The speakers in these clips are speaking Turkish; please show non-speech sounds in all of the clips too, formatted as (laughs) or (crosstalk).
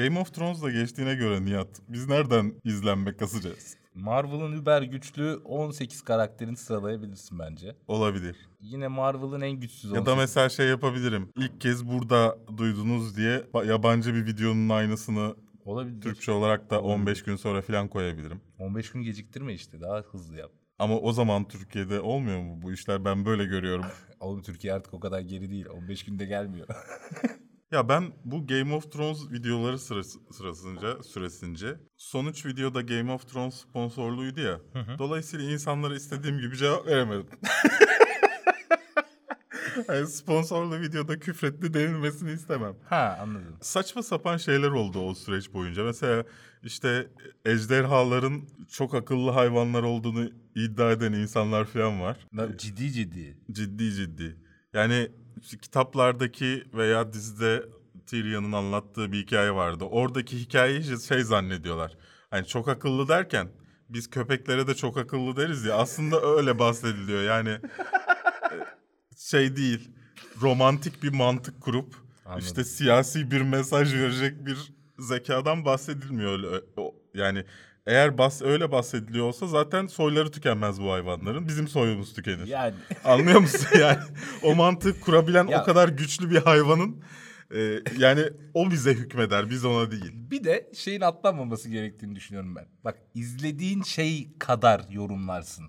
Game of Thrones'da geçtiğine göre Nihat biz nereden izlenme kasacağız? Marvel'ın über güçlü 18 karakterini sıralayabilirsin bence. Olabilir. Yine Marvel'ın en güçsüz Ya da 18 mesela şey yapabilirim. İlk kez burada duydunuz diye ba- yabancı bir videonun aynısını olabilir. Türkçe olarak da 15 gün sonra falan koyabilirim. 15 gün geciktirme işte daha hızlı yap. Ama o zaman Türkiye'de olmuyor mu bu işler? Ben böyle görüyorum. (laughs) Oğlum Türkiye artık o kadar geri değil. 15 günde gelmiyor. (laughs) Ya ben bu Game of Thrones videoları sırası, sırasınca süresince sonuç videoda Game of Thrones sponsorluydu ya. Dolayısıyla insanlara istediğim gibi cevap veremedim. yani (laughs) sponsorlu videoda küfretli denilmesini istemem. ha anladım. Saçma sapan şeyler oldu o süreç boyunca. Mesela işte ejderhaların çok akıllı hayvanlar olduğunu iddia eden insanlar falan var. Ciddi ciddi. Ciddi ciddi. Yani işte kitaplardaki veya dizide Tyrion'un anlattığı bir hikaye vardı. Oradaki hikayeyi işte şey zannediyorlar. Hani çok akıllı derken biz köpeklere de çok akıllı deriz ya. Aslında öyle bahsediliyor. Yani e, şey değil. Romantik bir mantık kurup Anladım. işte siyasi bir mesaj verecek bir zekadan bahsedilmiyor öyle. Yani eğer bahs öyle bahsediliyor olsa zaten soyları tükenmez bu hayvanların. Bizim soyumuz tükenir. Yani Anlıyor musun (laughs) yani? O mantığı kurabilen Ya- o kadar güçlü bir hayvanın e, yani o bize hükmeder, biz ona değil. bir de şeyin atlanmaması gerektiğini düşünüyorum ben. Bak izlediğin şey kadar yorumlarsın.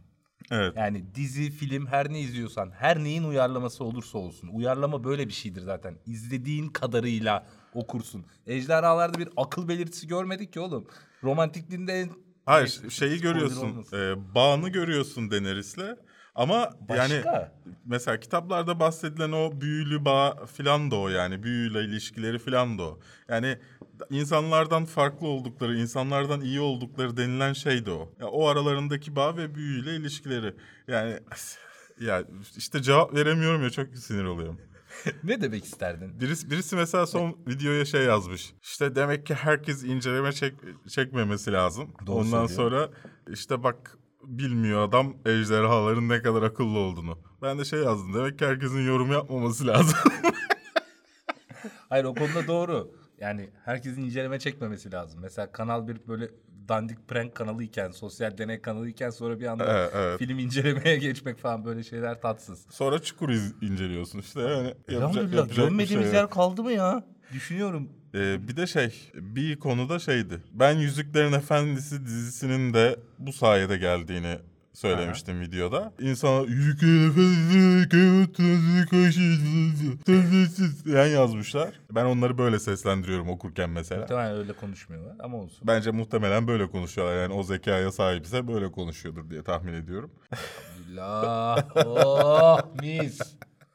Evet. Yani dizi, film her ne izliyorsan, her neyin uyarlaması olursa olsun. Uyarlama böyle bir şeydir zaten. İzlediğin kadarıyla okursun. Ejderhalarda bir akıl belirtisi görmedik ki oğlum. Romantikliğinde en... Hayır Neyse, şeyi görüyorsun, e, bağını görüyorsun Daenerys'le. Ama yani Başka. mesela kitaplarda bahsedilen o büyülü bağ filan da o yani. Büyüyle ilişkileri filan da o. Yani insanlardan farklı oldukları, insanlardan iyi oldukları denilen şey de o. Ya o aralarındaki bağ ve büyüyle ilişkileri. Yani (laughs) ya işte cevap veremiyorum ya çok sinir oluyorum. (laughs) ne demek isterdin? Birisi, birisi mesela son videoya şey yazmış. İşte demek ki herkes inceleme çek, çekmemesi lazım. Doğru Ondan söylüyor. sonra işte bak bilmiyor adam ejderhaların ne kadar akıllı olduğunu. Ben de şey yazdım. Demek ki herkesin yorum yapmaması lazım. (laughs) Hayır o konuda doğru. Yani herkesin inceleme çekmemesi lazım. Mesela Kanal bir böyle dandik prank kanalı iken, sosyal deney kanalı iken sonra bir anda Evet, evet. film incelemeye (laughs) geçmek falan böyle şeyler tatsız. Sonra çukur iz- inceliyorsun işte. Yani yapacak, yapacak şey görmediğimiz yok. yer kaldı mı ya? Düşünüyorum. Ee, bir de şey bir konuda şeydi. Ben Yüzüklerin Efendisi dizisinin de bu sayede geldiğini söylemiştim videoda. İnsana yani yazmışlar. Ben onları böyle seslendiriyorum okurken mesela. Muhtemelen öyle konuşmuyorlar ama olsun. Bence muhtemelen böyle konuşuyorlar. Yani o zekaya sahipse böyle konuşuyordur diye tahmin ediyorum. Alhamdülillah. oh mis.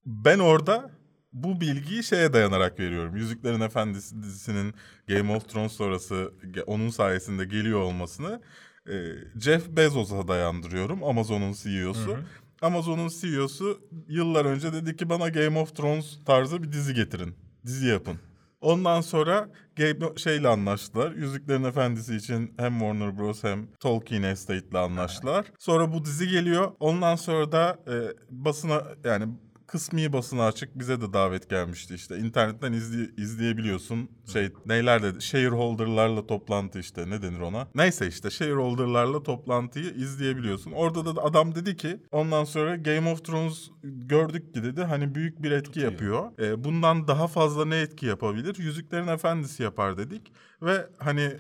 Ben orada bu bilgiyi şeye dayanarak veriyorum. Yüzüklerin Efendisi dizisinin Game of Thrones sonrası onun sayesinde geliyor olmasını e, Jeff Bezos'a dayandırıyorum. Amazon'un CEO'su. Amazon'un CEO'su yıllar önce dedi ki bana Game of Thrones tarzı bir dizi getirin. Dizi yapın. Ondan sonra Game şeyle anlaştılar. Yüzüklerin Efendisi için hem Warner Bros hem Tolkien Estate'le anlaştılar. Sonra bu dizi geliyor. Ondan sonra da e, basına yani kısmi basına açık bize de davet gelmişti işte. İnternetten izley- izleyebiliyorsun. Şey neyler dedi? Shareholder'larla toplantı işte ne denir ona? Neyse işte shareholder'larla toplantıyı izleyebiliyorsun. Orada da adam dedi ki ondan sonra Game of Thrones gördük ki dedi hani büyük bir etki Tutuyor. yapıyor. E, bundan daha fazla ne etki yapabilir? Yüzüklerin Efendisi yapar dedik ve hani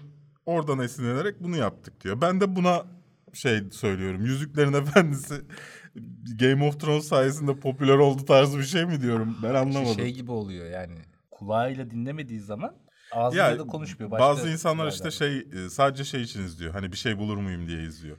oradan esinlenerek bunu yaptık diyor. Ben de buna şey söylüyorum. Yüzüklerin Efendisi Game of Thrones sayesinde popüler oldu tarzı bir şey mi diyorum? Ben anlamadım. Şey gibi oluyor yani. Kulağıyla dinlemediği zaman ağzıyla ya da konuşmuyor. Başka bazı insanlar işte şey e, sadece şey için izliyor. Hani bir şey bulur muyum diye izliyor.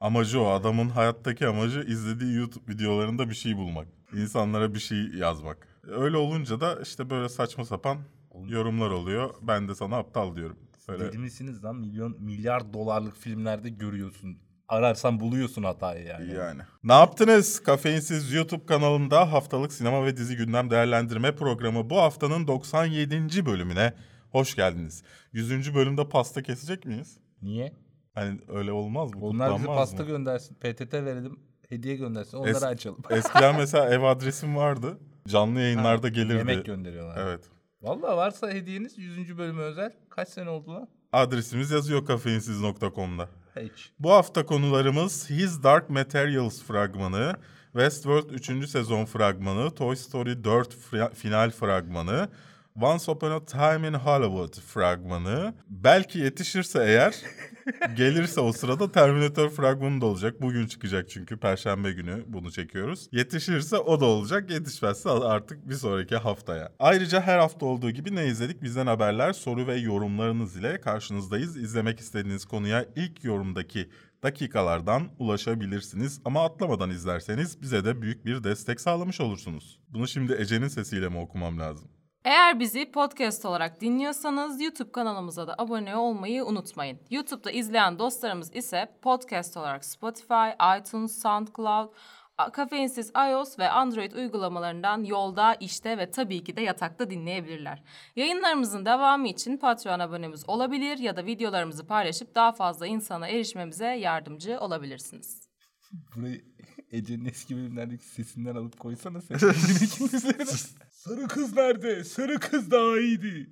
Amacı o. Adamın hayattaki amacı izlediği YouTube videolarında bir şey bulmak. İnsanlara bir şey yazmak. Öyle olunca da işte böyle saçma sapan yorumlar oluyor. Ben de sana aptal diyorum. Öyle. Deli misiniz lan? Milyon, milyar dolarlık filmlerde görüyorsun. Ararsan buluyorsun hatayı yani. Yani. Ne yaptınız? Kafeinsiz YouTube kanalında haftalık sinema ve dizi gündem değerlendirme programı bu haftanın 97. bölümüne hoş geldiniz. 100. bölümde pasta kesecek miyiz? Niye? Hani öyle olmaz mı? Onlar bize Kutlanmaz pasta mı? göndersin. PTT verelim. Hediye göndersin. Onları Es- açalım. (laughs) Eskiden mesela ev adresim vardı. Canlı yayınlarda gelirdi. Yemek gönderiyorlar. Evet. Vallahi varsa hediyeniz 100. bölümü özel. Kaç sene oldu lan? Adresimiz yazıyor kafeinsiz.com'da. Hiç. Bu hafta konularımız His Dark Materials fragmanı, Westworld 3. sezon fragmanı, Toy Story 4 fra- final fragmanı, Once Upon a Time in Hollywood fragmanı. Belki yetişirse eğer, (laughs) gelirse o sırada Terminator fragmanı da olacak. Bugün çıkacak çünkü Perşembe günü bunu çekiyoruz. Yetişirse o da olacak, yetişmezse artık bir sonraki haftaya. Ayrıca her hafta olduğu gibi ne izledik bizden haberler, soru ve yorumlarınız ile karşınızdayız. İzlemek istediğiniz konuya ilk yorumdaki dakikalardan ulaşabilirsiniz. Ama atlamadan izlerseniz bize de büyük bir destek sağlamış olursunuz. Bunu şimdi Ece'nin sesiyle mi okumam lazım? Eğer bizi podcast olarak dinliyorsanız YouTube kanalımıza da abone olmayı unutmayın. YouTube'da izleyen dostlarımız ise podcast olarak Spotify, iTunes, SoundCloud, Kafeinsiz iOS ve Android uygulamalarından yolda, işte ve tabii ki de yatakta dinleyebilirler. Yayınlarımızın devamı için Patreon abonemiz olabilir ya da videolarımızı paylaşıp daha fazla insana erişmemize yardımcı olabilirsiniz. Burayı Ece'nin eski bölümlerdeki sesinden alıp koysana sen. (laughs) (laughs) Sarı kız nerede? Sarı kız daha iyiydi.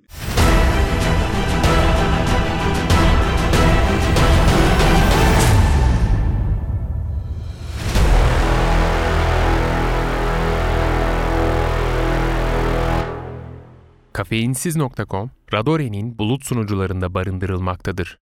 Kafeinsiz.com, Radore'nin bulut sunucularında barındırılmaktadır.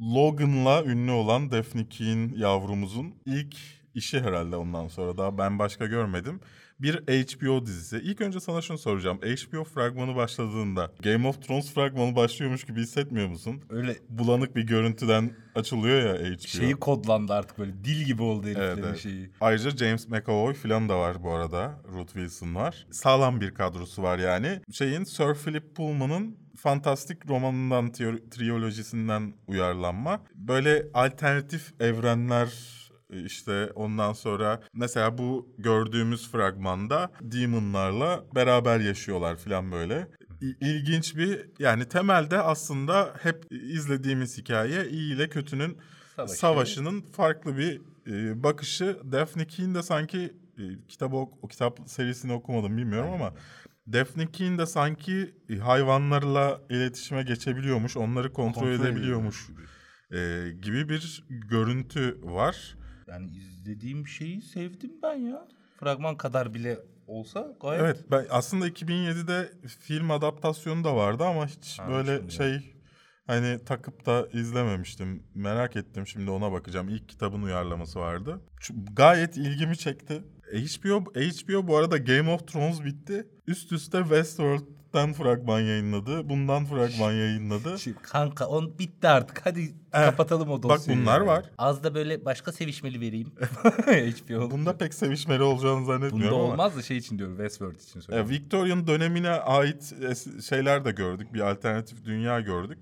Logan'la ünlü olan Daphne Keane yavrumuzun ilk işi herhalde ondan sonra daha ben başka görmedim. Bir HBO dizisi. İlk önce sana şunu soracağım. HBO fragmanı başladığında Game of Thrones fragmanı başlıyormuş gibi hissetmiyor musun? Öyle Bulanık bir görüntüden açılıyor ya HBO. şeyi kodlandı artık böyle dil gibi oldu heriflerin Evet, evet. şeyi. Ayrıca James McAvoy falan da var bu arada. Ruth Wilson var. Sağlam bir kadrosu var yani. Şeyin Sir Philip Pullman'ın fantastik romanından, triyolojisinden uyarlanma. Böyle alternatif evrenler işte ondan sonra mesela bu gördüğümüz fragmanda demonlarla beraber yaşıyorlar falan böyle. İlginç bir yani temelde aslında hep izlediğimiz hikaye iyi ile kötünün Savaşı. savaşının farklı bir e, bakışı. Daphne Keane de sanki e, kitabı o kitap serisini okumadım bilmiyorum ama Daphne Keane de sanki e, hayvanlarla iletişime geçebiliyormuş, onları kontrol, Kontrol edebiliyormuş e, gibi bir görüntü var. Yani izlediğim şeyi sevdim ben ya. Fragman kadar bile olsa gayet Evet, ben aslında 2007'de film adaptasyonu da vardı ama hiç Ha, böyle şimdi. şey hani takıp da izlememiştim. Merak ettim şimdi ona bakacağım. İlk kitabın uyarlaması vardı. Gayet ilgimi çekti. HBO HBO bu arada Game of Thrones bitti. Üst üste Westworld'dan fragman yayınladı. Bundan fragman yayınladı. Şey, kanka on bitti artık. Hadi kapatalım o bak dosyayı. bunlar ya. var. Az da böyle başka sevişmeli vereyim. (laughs) HBO. Bunda pek sevişmeli olacağını Bunda zannetmiyorum ama. olmaz da şey için diyorum Westworld için E, söylüyorum. Victorian dönemine ait şeyler de gördük. Bir alternatif dünya gördük.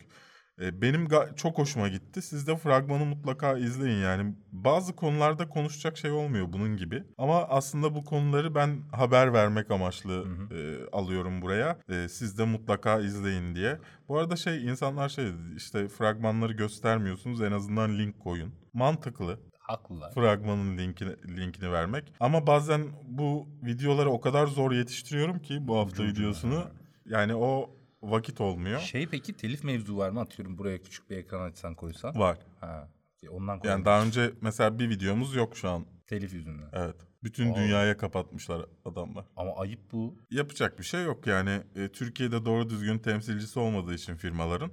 Benim çok hoşuma gitti. Siz de fragmanı mutlaka izleyin yani. Bazı konularda konuşacak şey olmuyor bunun gibi. Ama aslında bu konuları ben haber vermek amaçlı e, alıyorum buraya. E, siz de mutlaka izleyin diye. Bu arada şey insanlar şey dedi, işte fragmanları göstermiyorsunuz en azından link koyun. Mantıklı Haklılar. fragmanın linkini, linkini vermek. Ama bazen bu videoları o kadar zor yetiştiriyorum ki bu hafta videosunu. Yani o vakit olmuyor. Şey peki telif mevzu var mı? Atıyorum buraya küçük bir ekran açsan koysan. Var. Ha. Ondan Yani koyalım. daha önce mesela bir videomuz yok şu an. Telif yüzünden. Evet. Bütün Vallahi. dünyaya kapatmışlar adamlar. Ama ayıp bu. Yapacak bir şey yok yani. E, Türkiye'de doğru düzgün temsilcisi olmadığı için firmaların.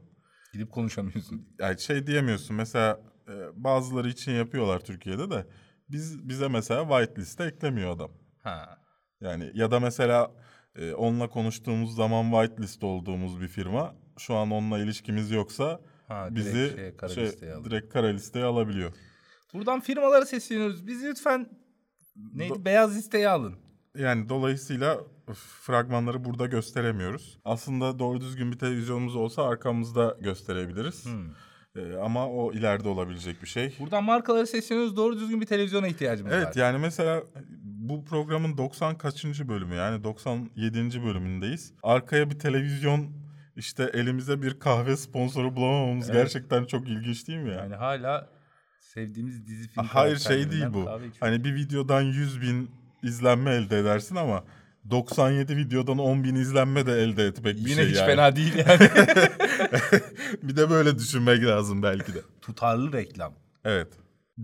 Gidip konuşamıyorsun. Yani şey diyemiyorsun mesela e, bazıları için yapıyorlar Türkiye'de de. Biz bize mesela whitelist'e eklemiyor adam. Ha. Yani ya da mesela e, onunla konuştuğumuz zaman whitelist olduğumuz bir firma şu an onunla ilişkimiz yoksa Ha, direkt bizi şeye, kara şey, direkt kara listeye alabiliyor. Buradan firmalara sesleniyoruz. Bizi lütfen neydi? Do- Beyaz listeye alın. Yani dolayısıyla fragmanları burada gösteremiyoruz. Aslında doğru düzgün bir televizyonumuz olsa arkamızda gösterebiliriz. Hmm. E, ama o ileride olabilecek bir şey. Buradan markalara sesleniyoruz. Doğru düzgün bir televizyona ihtiyacımız var. Evet yani mesela bu programın 90 kaçıncı bölümü yani 97. bölümündeyiz. Arkaya bir televizyon işte elimize bir kahve sponsoru bulamamamız Evet. gerçekten çok ilginç değil mi ya? Yani hala sevdiğimiz dizi film Hayır şey değil bu. Hani bir videodan 100 bin izlenme elde edersin ama 97 videodan 10 bin izlenme de elde etmek bir Yine şey hiç yani. fena değil yani. (laughs) bir de böyle düşünmek lazım belki de. Tutarlı reklam. Evet.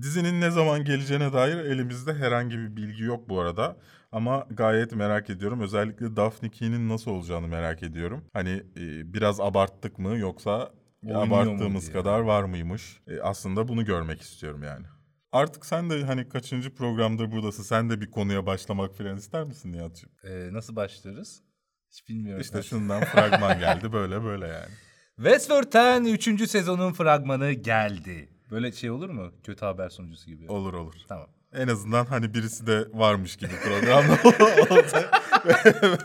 Dizinin ne zaman geleceğine dair elimizde herhangi bir bilgi yok bu arada. Ama gayet merak ediyorum. Özellikle Daphne Keen'in nasıl olacağını merak ediyorum. Hani e, biraz abarttık mı yoksa Oynuyor abarttığımız kadar var mıymış? E, aslında bunu görmek istiyorum yani. Artık sen de hani kaçıncı programdır buradasın. Sen de bir konuya başlamak falan ister misin Nihat'cığım? Ee, nasıl başlarız? Hiç bilmiyorum. İşte şundan fragman geldi böyle böyle yani. (laughs) Westworld'ten 3. sezonun fragmanı geldi. Böyle şey olur mu? Kötü haber sunucusu gibi. Olur olur. Tamam. En azından hani birisi de varmış gibi programda (laughs) olsa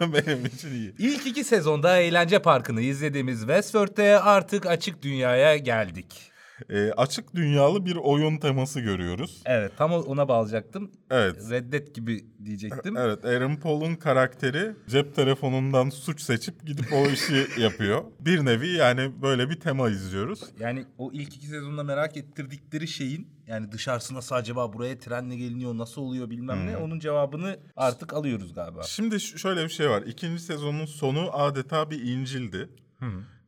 (laughs) benim için iyi. İlk iki sezonda eğlence parkını izlediğimiz Westworld'te artık açık dünyaya geldik. Ee, açık dünyalı bir oyun teması görüyoruz. Evet tam ona bağlayacaktım. Evet. Reddet gibi diyecektim. Evet, Aaron Paul'un karakteri cep telefonundan suç seçip gidip o işi (laughs) yapıyor. Bir nevi yani böyle bir tema izliyoruz. Yani o ilk iki sezonda merak ettirdikleri şeyin yani dışarısı nasıl acaba buraya trenle geliniyor nasıl oluyor bilmem ne onun cevabını artık alıyoruz galiba. Şimdi şöyle bir şey var. İkinci sezonun sonu adeta bir İncil'di.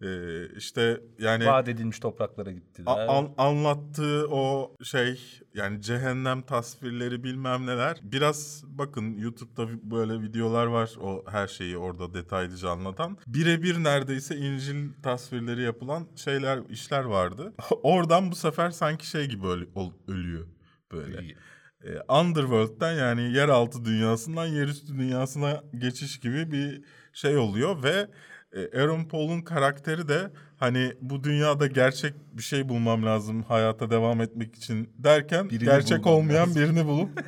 Ee, işte yani Vaat edilmiş topraklara gittiler. an- anlattığı o şey yani cehennem tasvirleri bilmem neler. Biraz bakın YouTube'da böyle videolar var o her şeyi orada detaylıca anlatan. Birebir neredeyse İncil tasvirleri yapılan şeyler işler vardı. (laughs) Oradan bu sefer sanki şey gibi öl- ol- ölüyor böyle. İyi. e, Underworld'den yani yeraltı dünyasından yerüstü dünyasına geçiş gibi bir şey oluyor ve e, Aaron Paul'un karakteri de hani bu dünyada gerçek bir şey bulmam lazım hayata devam etmek için derken Birini gerçek olmayan lazım. birini bulup (laughs)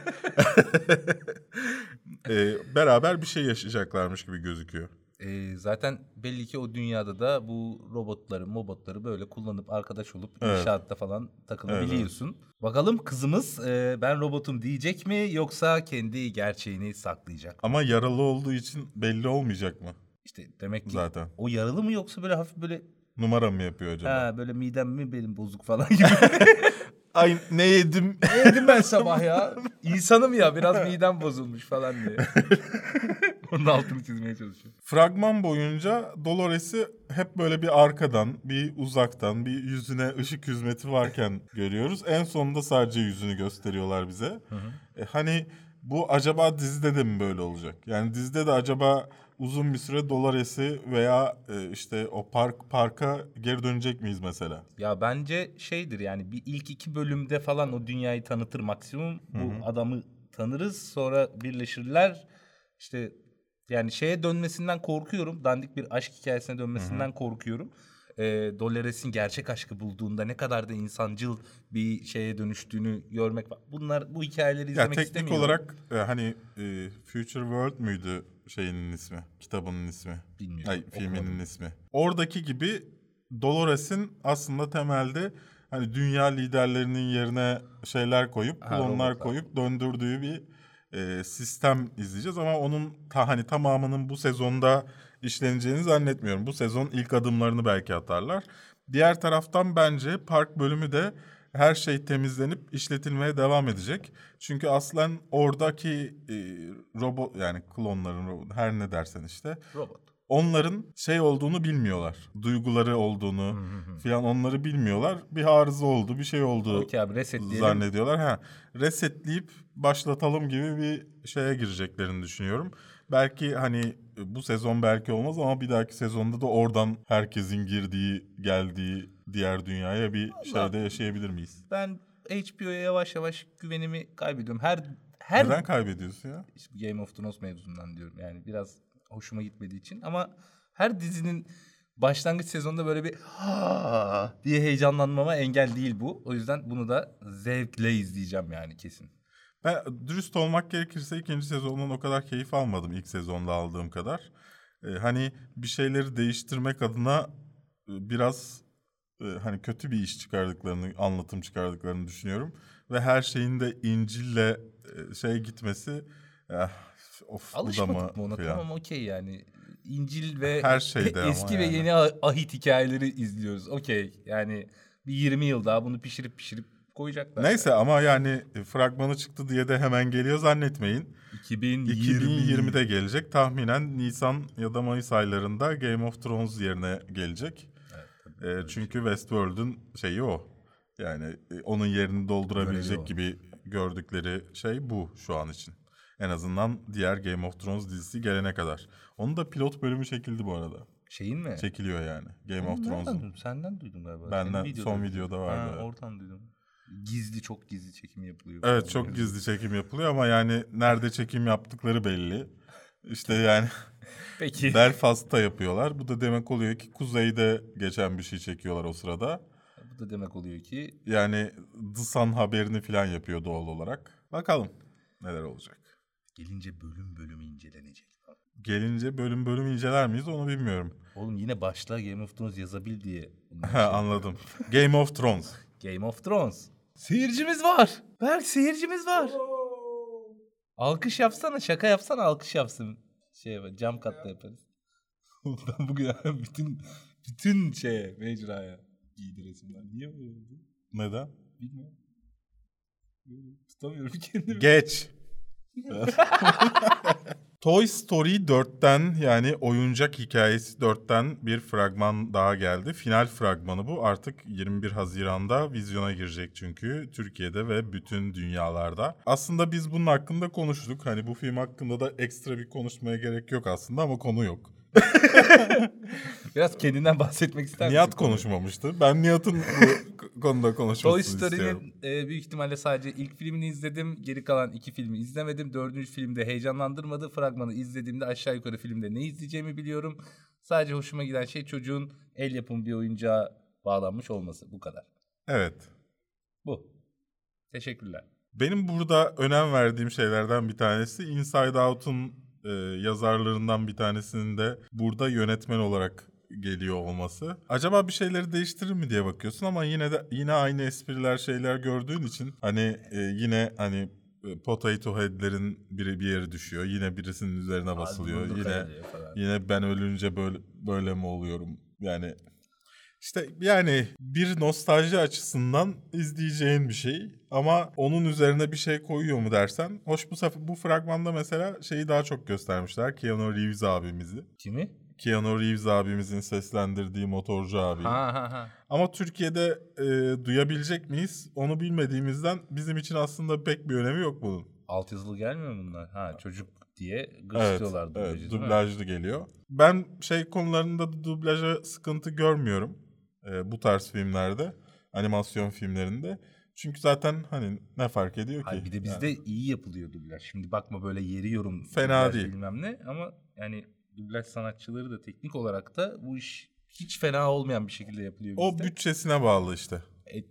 (laughs) e, beraber bir şey yaşayacaklarmış gibi gözüküyor. Ee, zaten belli ki o dünyada da bu robotları, mobotları böyle kullanıp arkadaş olup Evet. inşaatta falan takılabiliyorsun. Bakalım kızımız e, ben robotum diyecek mi yoksa kendi gerçeğini saklayacak. Ama yaralı olduğu için belli olmayacak mı İşte demek ki zaten? o yaralı mı yoksa böyle hafif böyle Numara mı yapıyor acaba? ha böyle midem mi benim bozuk falan gibi. (laughs) Ay ne yedim? ne yedim ben sabah ya? İnsanım ya biraz midem bozulmuş falan diye. (laughs) Onun altını çizmeye çalışıyorum. Fragman boyunca Dolores'i hep böyle bir arkadan, bir uzaktan, bir yüzüne ışık hizmeti varken görüyoruz. En sonunda sadece yüzünü gösteriyorlar bize. E, hani bu acaba dizide de mi böyle olacak? Yani dizide de acaba uzun bir süre Dolores'i veya e, işte o park parka geri dönecek miyiz mesela? Ya bence şeydir yani bir ilk iki bölümde falan o dünyayı tanıtır maksimum. Bu adamı tanırız sonra birleşirler. İşte yani şeye dönmesinden korkuyorum. Dandik bir aşk hikayesine dönmesinden korkuyorum. Ee, Dolores'in gerçek aşkı bulduğunda ne kadar da insancıl bir şeye dönüştüğünü görmek. Bunlar bu hikayeleri Ya izlemek teknik istemiyorum. olarak e, hani e, Future World müydü şeyinin ismi? Kitabının ismi? Bilmiyorum, Ay, filminin okumadım. ismi. Oradaki gibi Dolores'in aslında temelde hani dünya liderlerinin yerine şeyler koyup klonlar koyup döndürdüğü bir e, sistem izleyeceğiz ama onun ta hani tamamının bu sezonda işleneceğini zannetmiyorum. Bu sezon ilk adımlarını belki atarlar. Diğer taraftan bence park bölümü de her şey temizlenip işletilmeye devam edecek. Çünkü aslen oradaki e, robot yani klonların her ne dersen işte Robot. Onların şey olduğunu bilmiyorlar. Duyguları olduğunu filan onları bilmiyorlar. Bir arıza oldu, bir şey oldu Okey abi resetleyelim. zannediyorlar. Ha, resetleyip başlatalım gibi bir şeye gireceklerini düşünüyorum. Belki hani bu sezon belki olmaz ama bir dahaki sezonda da oradan herkesin girdiği, geldiği diğer dünyaya bir şeyde yaşayabilir miyiz? Ben HBO'ya yavaş yavaş güvenimi kaybediyorum. Her her Neden kaybediyorsun ya? İşte Game of Thrones mevzundan diyorum. Yani biraz hoşuma gitmediği için ama her dizinin başlangıç sezonunda böyle bir diye heyecanlanmama engel değil bu. O yüzden bunu da zevkle izleyeceğim yani kesin. Ben dürüst olmak gerekirse ikinci sezondan o kadar keyif almadım ilk sezonda aldığım kadar. Ee, hani bir şeyleri değiştirmek adına e, biraz e, hani kötü bir iş çıkardıklarını, anlatım çıkardıklarını düşünüyorum. Ve her şeyin de İncil'le e, şey gitmesi eh, of bu da Alışmadık mı mı ona? falan. Tamam okey yani. İncil ve Her şeyde (laughs) eski ve yani. yeni ah- ahit hikayeleri izliyoruz. Okey yani bir 20 yıl daha bunu pişirip pişirip koyacaklar. Neyse ama yani e, fragmanı çıktı diye de hemen geliyor zannetmeyin. 2020. 2020'de gelecek. Tahminen Nisan ya da Mayıs aylarında Game of Thrones yerine gelecek. E, çünkü Westworld'un şeyi o. Yani e, onun yerini doldurabilecek gibi gördükleri şey bu şu an için. En azından diğer Game of Thrones dizisi gelene kadar. Onun da pilot bölümü çekildi bu arada. Şeyin mi? Çekiliyor yani Game of Thrones'un. Senden duydum galiba. Benden Senin son videoda vardı, Ha, oradan duydum. Gizli çok gizli çekim yapılıyor. Evet çok gizli çekim yapılıyor ama yani nerede çekim yaptıkları belli. İşte yani (laughs) Peki. Belfast'ta yapıyorlar. Bu da demek oluyor ki kuzeyde geçen bir şey çekiyorlar o sırada. Bu da demek oluyor ki Yani The Sun haberini falan yapıyor doğal olarak. Bakalım neler olacak. Gelince bölüm bölüm incelenecek. Gelince bölüm bölüm inceler miyiz onu bilmiyorum. Oğlum yine başla Game of Thrones yazabil diye. (laughs) şey anladım. Game of Thrones. (laughs) Game of Thrones. Seyircimiz var. Berk seyircimiz var. Alkış yapsana şaka yapsana alkış yapsın. Şey cam katta yaparız. (laughs) ben bugün bütün bütün şeye mecraya giydi resimler. Niye böyle oldu? Neden? Bilmiyorum. Tutamıyorum kendimi. Geç. (laughs) Toy Story 4'ten yani oyuncak hikayesi 4'ten bir fragman daha geldi. Final fragmanı bu. Artık 21 Haziran'da vizyona girecek çünkü Türkiye'de ve bütün dünyalarda. Aslında biz bunun hakkında konuştuk. Hani bu film hakkında da ekstra bir konuşmaya gerek yok aslında ama konu yok. (laughs) Biraz kendinden bahsetmek ister misin? Nihat konuşmamıştı. Ben Nihat'ın bu (laughs) konuda konuşmasını Toy. Story'nin e, büyük ihtimalle sadece ilk filmini izledim. Geri kalan iki filmi izlemedim. Dördüncü filmde heyecanlandırmadı. Fragmanı izlediğimde aşağı yukarı filmde ne izleyeceğimi biliyorum. Sadece hoşuma giden şey çocuğun el yapımı bir oyuncağa bağlanmış olması. Bu kadar. Evet. Bu. Teşekkürler. Benim burada önem verdiğim şeylerden bir tanesi Inside Out'un e, yazarlarından bir tanesinin de burada yönetmen olarak geliyor olması. Acaba bir şeyleri değiştirir mi diye bakıyorsun ama yine de yine aynı espriler şeyler gördüğün için hani e, yine hani e, potato head'lerin biri bir yeri düşüyor. Yine birisinin üzerine basılıyor. Burnunu Yine. Yine ben ölünce böyle böyle mi oluyorum? Yani işte yani bir nostalji açısından izleyeceğin bir şey ama onun üzerine bir şey koyuyor mu dersen hoş bu sefer bu fragmanda mesela şeyi daha çok göstermişler Keanu Reeves abimizi. Kimi? Keanu Reeves abimizin seslendirdiği motorcu abi. Ha ha ha. Ama Türkiye'de e, duyabilecek miyiz? Onu bilmediğimizden bizim için aslında pek bir önemi yok bunun. Altyazılı gelmiyor mu bunlar? Ha çocuk diye Evet, gıçlıyorlar evet dublajı mi? dublajlı geliyor. Ben şey konularında da dublaja sıkıntı görmüyorum e, bu tarz filmlerde, animasyon filmlerinde. Çünkü zaten hani ne fark ediyor ki? Hayır, bir de bizde iyi yapılıyor dublaj. Şimdi bakma böyle yeriyorum. Fena dublaj değil. Bilmem ne ama yani dublaj sanatçıları da teknik olarak da bu iş hiç fena olmayan bir şekilde yapılıyor O bizde. bütçesine bağlı işte. E,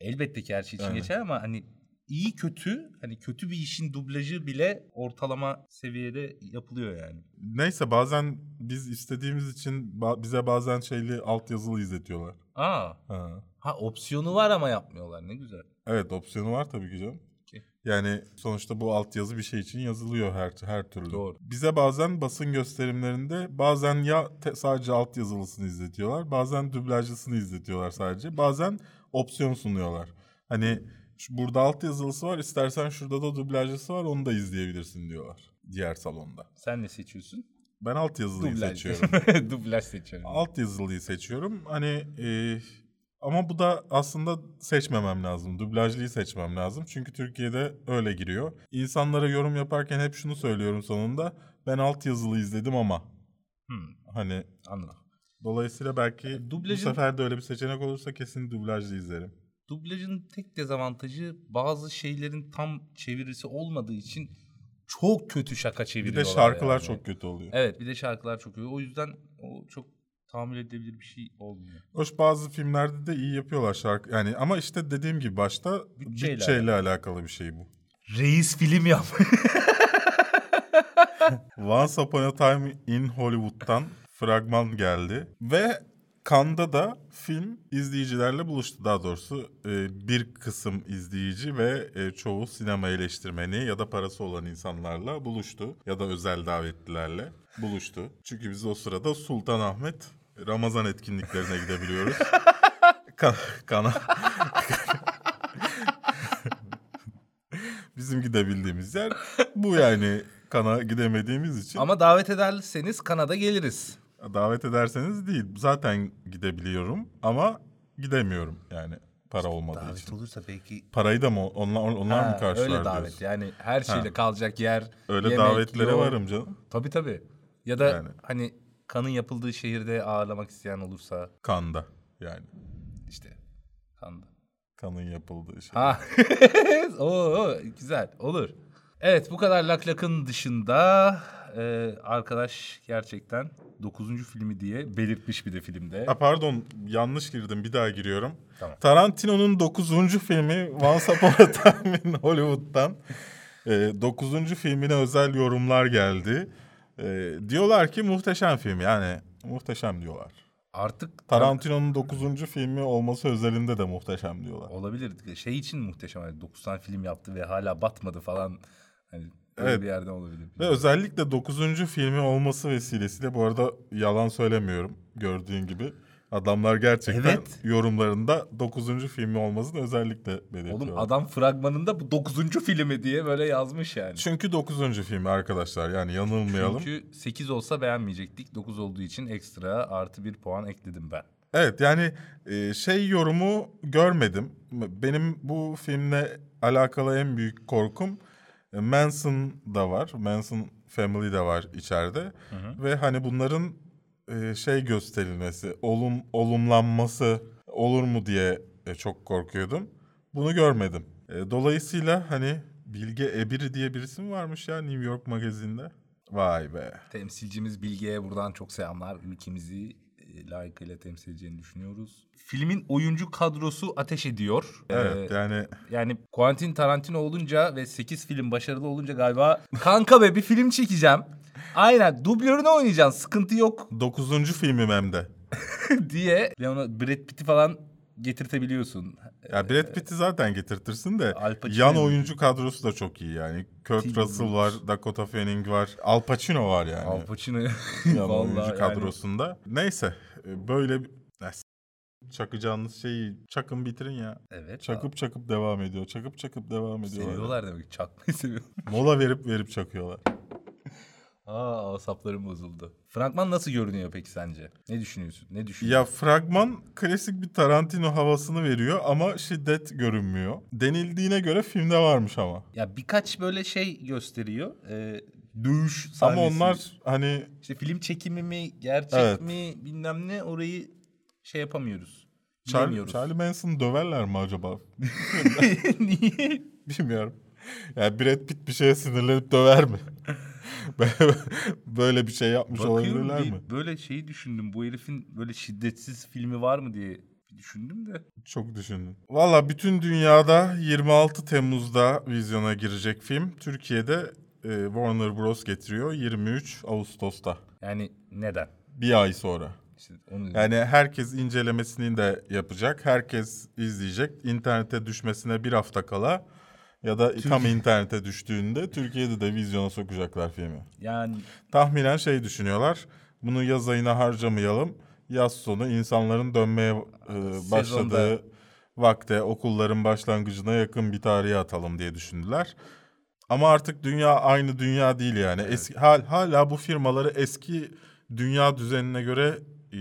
elbette ki her şey için Aynen. geçer ama hani iyi kötü hani kötü bir işin dublajı bile ortalama seviyede yapılıyor yani. Neyse bazen biz istediğimiz için ba- bize bazen şeyli altyazılı izletiyorlar. Aa, Ha. ha opsiyonu var ama yapmıyorlar ne güzel. Evet opsiyonu var tabii ki canım. Yani sonuçta bu altyazı bir şey için yazılıyor her her türlü. Doğru. Bize bazen basın gösterimlerinde bazen ya te- sadece altyazılısını izletiyorlar, bazen dublajlısını izletiyorlar sadece. Bazen opsiyon sunuyorlar. Hani şu, burada altyazılısı var, istersen şurada da dublajlısı var, onu da izleyebilirsin diyorlar diğer salonda. Sen ne seçiyorsun? Ben altyazılıyı Dublaj. seçiyorum. (laughs) dublaj seçiyorum. altyazılıyı seçiyorum. Hani e, ama bu da aslında seçmemem lazım. Dublajlıyı seçmem lazım. Çünkü Türkiye'de öyle giriyor. İnsanlara yorum yaparken hep şunu söylüyorum sonunda. Ben altyazılı izledim ama. Hmm, Hani anladım. dolayısıyla belki bu Dublajın- sefer de öyle bir seçenek olursa kesin dublajlı izlerim. Dublajın tek dezavantajı bazı şeylerin tam çevirisi olmadığı için çok kötü şaka Bir çeviriyorlar. de şarkılar yani. çok kötü oluyor. Evet bir de şarkılar çok iyi. O yüzden o çok tahammül edilebilir bir şey olmuyor. Hoş bazı filmlerde de iyi yapıyorlar şarkı. Yani ama işte dediğim gibi başta Bütçeyle bütçeyle, alakalı bir şey bu. Reis film yap. (laughs) Once Upon a Time in Hollywood'dan fragman geldi. Ve Cannes'da da film izleyicilerle buluştu. Daha doğrusu e, bir kısım izleyici ve e, çoğu sinema eleştirmeni ya da parası olan insanlarla buluştu. Ya da özel davetlilerle buluştu. Çünkü biz o sırada Sultanahmet Ramazan etkinliklerine gidebiliyoruz. (laughs) Kan- kana bizim gidebildiğimiz yer bu yani kana gidemediğimiz için. Ama davet ederseniz Kanada geliriz. Davet ederseniz değil. Zaten gidebiliyorum ama gidemiyorum yani para olmadığı Davet için. olursa belki Parayı da mı onlar onlar Ha, mı karşılar öyle davet diyorsun? yani her şeyle Ha. kalacak yer, Öyle yemek, davetlere yol. varım canım. Tabii tabii. Ya da Yani. hani kanın yapıldığı şehirde ağırlamak isteyen olursa Kanda yani. işte kanda. Kanın yapıldığı şey. Ha. (laughs) Oo, güzel. Olur. Evet bu kadar lak lakın dışında e, arkadaş gerçekten 9. filmi diye belirtmiş bir de filmde. Ha, pardon yanlış girdim bir daha giriyorum. Tamam. Tarantino'nun 9. filmi Once Upon a Time in Hollywood'dan 9. filmine özel yorumlar geldi. E, diyorlar ki muhteşem film yani muhteşem diyorlar. Artık Tarantino'nun 9. filmi olması özelinde de muhteşem diyorlar. olabilir. Şey için muhteşem. Hani 9 tane film yaptı ve hala batmadı falan. Hani böyle Evet. bir yerden olabilir. Ve özellikle 9. filmi olması vesilesiyle bu arada yalan söylemiyorum gördüğün gibi. Adamlar gerçekten Evet. yorumlarında 9. filmi olmasını özellikle belirtiyor. Oğlum adam fragmanında bu 9. filmi diye böyle yazmış yani. Çünkü 9. filmi arkadaşlar yani yanılmayalım. Çünkü 8 olsa beğenmeyecektik. 9 olduğu için ekstra artı bir puan ekledim ben. Evet yani e, şey yorumu görmedim. Benim bu filmle alakalı en büyük korkum Manson da var. Manson Family de var içeride. Ve hani bunların e, şey gösterilmesi, olum olumlanması olur mu diye e, çok korkuyordum. Bunu görmedim. E, dolayısıyla hani Bilge Ebiri diye birisi mi varmış ya New York magazinde? Vay be. Temsilcimiz Bilge'ye buradan çok selamlar. Ülkemizi e, layıkıyla temsil edeceğini düşünüyoruz. Filmin oyuncu kadrosu ateş ediyor. Evet Ee, yani yani Quentin Tarantino olunca ve 8 film başarılı olunca galiba kanka be bir film çekeceğim. Aynen dublörünü oynayacaksın sıkıntı yok 9. filmim hem de. (laughs) diye Leonardo Brad Pitt'i falan getirtebiliyorsun. Ya Brad Pitt'i zaten getirtirsin de Al Pacino yan oyuncu kadrosu da çok iyi yani. Kurt Tim Russell var, Dakota Fanning var, Al Pacino var yani. Al Pacino (laughs) (laughs) yan vallahi oyuncu yani. kadrosunda. Neyse e, böyle çakacağınız şeyi çakın bitirin ya. Evet. Çakıp çakıp devam ediyor. Çakıp çakıp devam ediyor. Seviyorlar demek. Çakmayı seviyor. Mola verip verip çakıyorlar. Aa asaplarım bozuldu. Fragman nasıl görünüyor peki sence? Ne düşünüyorsun? Ne düşünüyorsun? Ya fragman klasik bir Tarantino havasını veriyor ama şiddet görünmüyor. Denildiğine göre filmde varmış ama. Ya birkaç böyle şey gösteriyor. Ee, dövüş sahnesi. Ama onlar hani işte film çekimi mi, gerçek Evet. mi bilmem ne orayı şey yapamıyoruz. Charlie. Charlie Manson'ı döverler mi acaba? Niye? (laughs) Bilmiyorum. Yani Brad Pitt bir şeye sinirlenip döver mi? (laughs) (laughs) Böyle bir şey yapmış Bakıyorum olabilirler bir mi? böyle şeyi düşündüm. Bu herifin böyle şiddetsiz filmi var mı diye düşündüm de. Çok düşündüm. Valla bütün dünyada 26 Temmuz'da vizyona girecek film. Türkiye'de e, Warner Bros. getiriyor 23 Ağustos'ta. Yani neden? Bir ay sonra. İşte onu Yani herkes incelemesini de yapacak. Herkes izleyecek. İnternete düşmesine bir hafta kala ya da tam internete düştüğünde Türkiye'de de vizyona sokacaklar filmi. yani Tahminen şey düşünüyorlar. Bunu yaz ayına harcamayalım. Yaz sonu insanların dönmeye e, başladığı Sezonda. vakte okulların başlangıcına yakın bir tarihe atalım diye düşündüler. Ama artık dünya aynı dünya değil yani. Eski, hal, hala bu firmaları eski dünya düzenine göre e,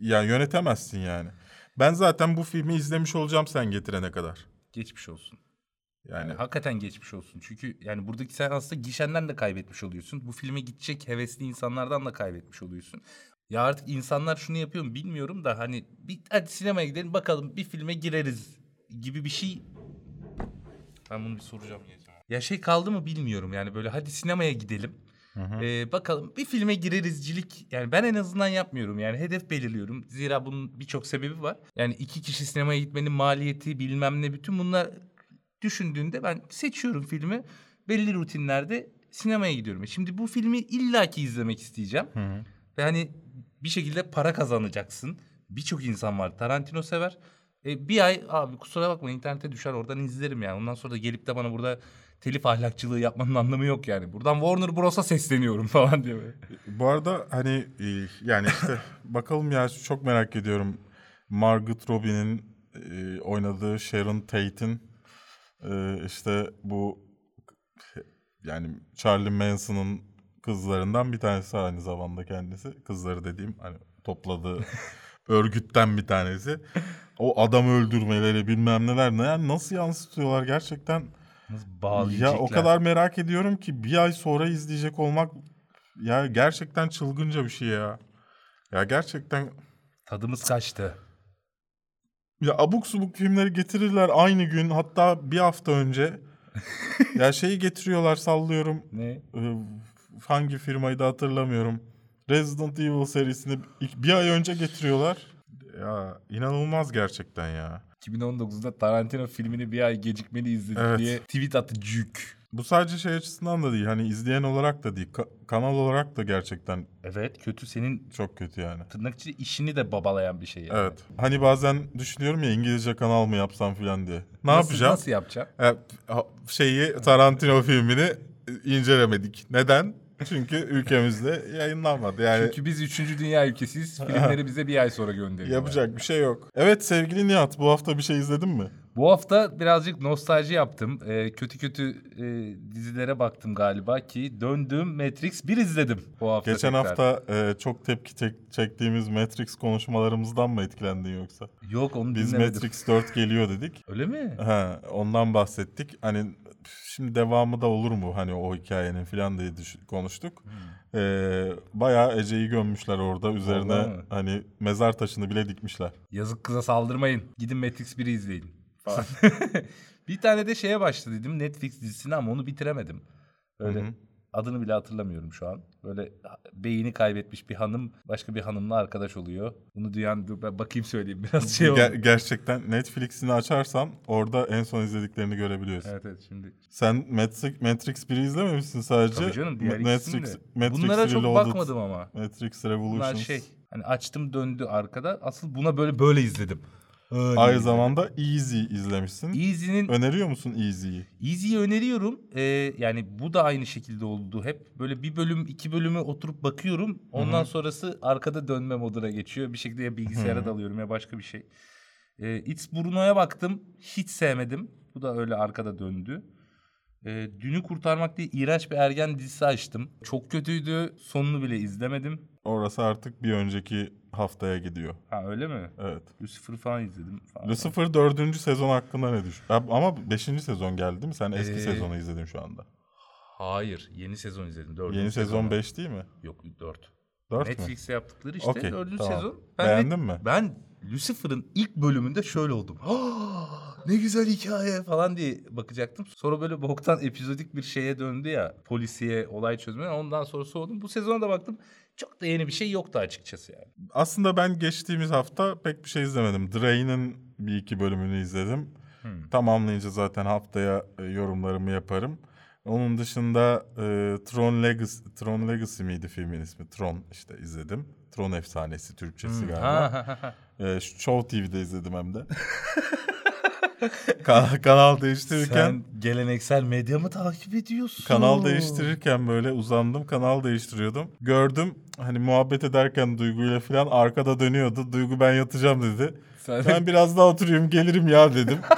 yani yönetemezsin yani. Ben zaten bu filmi izlemiş olacağım sen getirene kadar. geçmiş olsun. Yani hakikaten geçmiş olsun. Çünkü yani buradaki sen aslında gişenden de kaybetmiş oluyorsun. Bu filme gidecek hevesli insanlardan da kaybetmiş oluyorsun. Ya artık insanlar şunu yapıyor mu bilmiyorum da hani bir hadi sinemaya gidelim bakalım bir filme gireriz gibi bir şey. Ben bunu bir soracağım geleceğim. Ya şey kaldı mı bilmiyorum yani böyle hadi sinemaya gidelim. Ee, bakalım bir filme girerizcilik yani ben en azından yapmıyorum yani hedef belirliyorum. Zira bunun birçok sebebi var. Yani iki kişi sinemaya gitmenin maliyeti bilmem ne bütün bunlar düşündüğünde ben seçiyorum filmi belli rutinlerde sinemaya gidiyorum. E Şimdi bu filmi illaki izlemek isteyeceğim. Ve hani bir şekilde para kazanacaksın. Birçok insan var. Tarantino sever. E, bir ay abi kusura bakma internete düşer oradan izlerim yani. Ondan sonra da gelip de bana burada telif ahlakçılığı yapmanın anlamı yok yani. Buradan Warner Bros'a sesleniyorum (laughs) falan diye. böyle. Bu arada hani e, yani işte (laughs) bakalım ya çok merak ediyorum Margot Robbie'nin e, oynadığı Sharon Tate'in Ee, işte bu yani Charlie Manson'ın kızlarından bir tanesi aynı zamanda kendisi. Kızları dediğim hani topladığı (laughs) örgütten bir tanesi. O adam öldürmeleri bilmem neler ne yani nasıl yansıtıyorlar gerçekten. Nasıl Ya o kadar merak ediyorum ki bir ay sonra izleyecek olmak ya gerçekten çılgınca bir şey ya. Ya gerçekten Tadımız kaçtı. Ya abuk subuk filmleri getirirler aynı gün hatta bir hafta önce. (laughs) ya şeyi getiriyorlar sallıyorum. Ne? Ee, hangi firmayı da hatırlamıyorum. Resident Evil serisini bir ay önce getiriyorlar. Ya inanılmaz gerçekten ya. 2019'da Tarantino filmini bir ay gecikmeli izledik Evet. diye tweet attı cük. Bu sadece şey açısından da değil. Hani izleyen olarak da değil. ka- kanal olarak da gerçekten Evet kötü senin çok kötü yani. tırnak içinde işini de babalayan bir şey. Yani. Evet. Hani bazen düşünüyorum ya İngilizce kanal mı yapsam filan diye. Ne Nasıl- yapacağım? Nasıl yapacaksın? E, ha- şeyi Tarantino filmini incelemedik. Neden? Çünkü ülkemizde (laughs) yayınlanmadı. Yani Çünkü biz 3. dünya ülkesiyiz. Filmleri (laughs) bize bir ay sonra gönderiyorlar. yapacak bir şey yok. Evet sevgili Nihat bu hafta bir şey izledin mi? Bu hafta birazcık nostalji yaptım. Ee, kötü kötü e, dizilere baktım galiba ki döndüm Matrix 1 izledim bu hafta Geçen tekrar. hafta e, çok tepki çek- çektiğimiz Matrix konuşmalarımızdan mı etkilendin yoksa? Yok onu Biz dinlemedim. Matrix 4 geliyor dedik. (laughs) Öyle mi? Ha, ondan bahsettik. Hani şimdi devamı da olur mu hani o hikayenin falan diye düş- konuştuk. Hmm. Ee, bayağı Ece'yi gömmüşler orada. Üzerine hani mezar taşını bile dikmişler. Yazık kıza saldırmayın. Gidin Matrix 1'i izleyin. Falan. (laughs) bir tane de şeye başladım Netflix dizisine ama onu bitiremedim. Öyle Hı hı. adını bile hatırlamıyorum şu an. Böyle beyni kaybetmiş bir hanım başka bir hanımla arkadaş oluyor. Bunu duyan dur ben bakayım söyleyeyim (laughs) biraz şey oldu. Ger- gerçekten Netflix'ini açarsan orada en son izlediklerini görebiliyorsun. Evet evet şimdi. Sen Matrix, Matrix 1'i izlememişsin sadece. Tabii canım diğer Matrix, de. Matrix Bunlara çok Reloaded, bakmadım ama. Matrix Bunlar Revolutions. şey hani açtım döndü arkada. Asıl buna böyle böyle izledim. Öyle Aynı izledim. zamanda Easy izlemişsin. Easy'nin Öneriyor musun Easy'yi? Easy'yi öneriyorum. Ee, yani bu da aynı şekilde oldu. Hep böyle bir bölüm iki bölümü oturup bakıyorum. Ondan sonrası arkada dönme moduna geçiyor. Bir şekilde ya bilgisayara dalıyorum ya başka bir şey. Ee, It's Bruno'ya baktım. Hiç sevmedim. Bu da öyle arkada döndü. Ee, Dünü Kurtarmak diye iğrenç bir ergen dizisi açtım. Çok kötüydü. Sonunu bile izlemedim. Orası artık bir önceki haftaya gidiyor. Ha öyle mi? Evet. Lucifer'ı falan izledim. Falan. Lucifer 4. sezon hakkında ne düşün? Ama 5. sezon geldi mi? Sen eski Ee, sezonu izledin şu anda. Hayır. Yeni sezon izledim. Dördüncü Yeni sezon sezonu. 5 değil mi? Yok 4. 4 mü? Netflix'e yaptıkları işte Okey, dördüncü tamam. sezon. Beğendin mi? Ben Lucifer'ın ilk bölümünde şöyle oldum. "Aa, (gasps) ne güzel hikaye falan diye bakacaktım. Sonra böyle boktan epizodik bir şeye döndü ya. Polisiye olay çözme. Ondan sonra soğudum. Bu sezona da baktım. Çok da yeni bir şey yoktu açıkçası yani. Aslında ben geçtiğimiz hafta pek bir şey izlemedim. Drain'in bir iki bölümünü izledim. Hmm. Tamamlayınca zaten haftaya e, yorumlarımı yaparım. Onun dışında e, Tron Legacy, Tron Legacy miydi filmin ismi? Tron işte izledim. Tron Efsanesi Türkçesi galiba. Ha, (laughs) ha. E, Show TV'de izledim hem de. (laughs) (laughs) Kan- kanal değiştirirken Sen geleneksel medya mı takip ediyorsun? kanal değiştirirken böyle uzandım kanal değiştiriyordum. Gördüm hani muhabbet ederken Duygu'yla falan arkada dönüyordu. Duygu ben yatacağım dedi. Sen Ben biraz daha oturayım gelirim ya dedim. (laughs)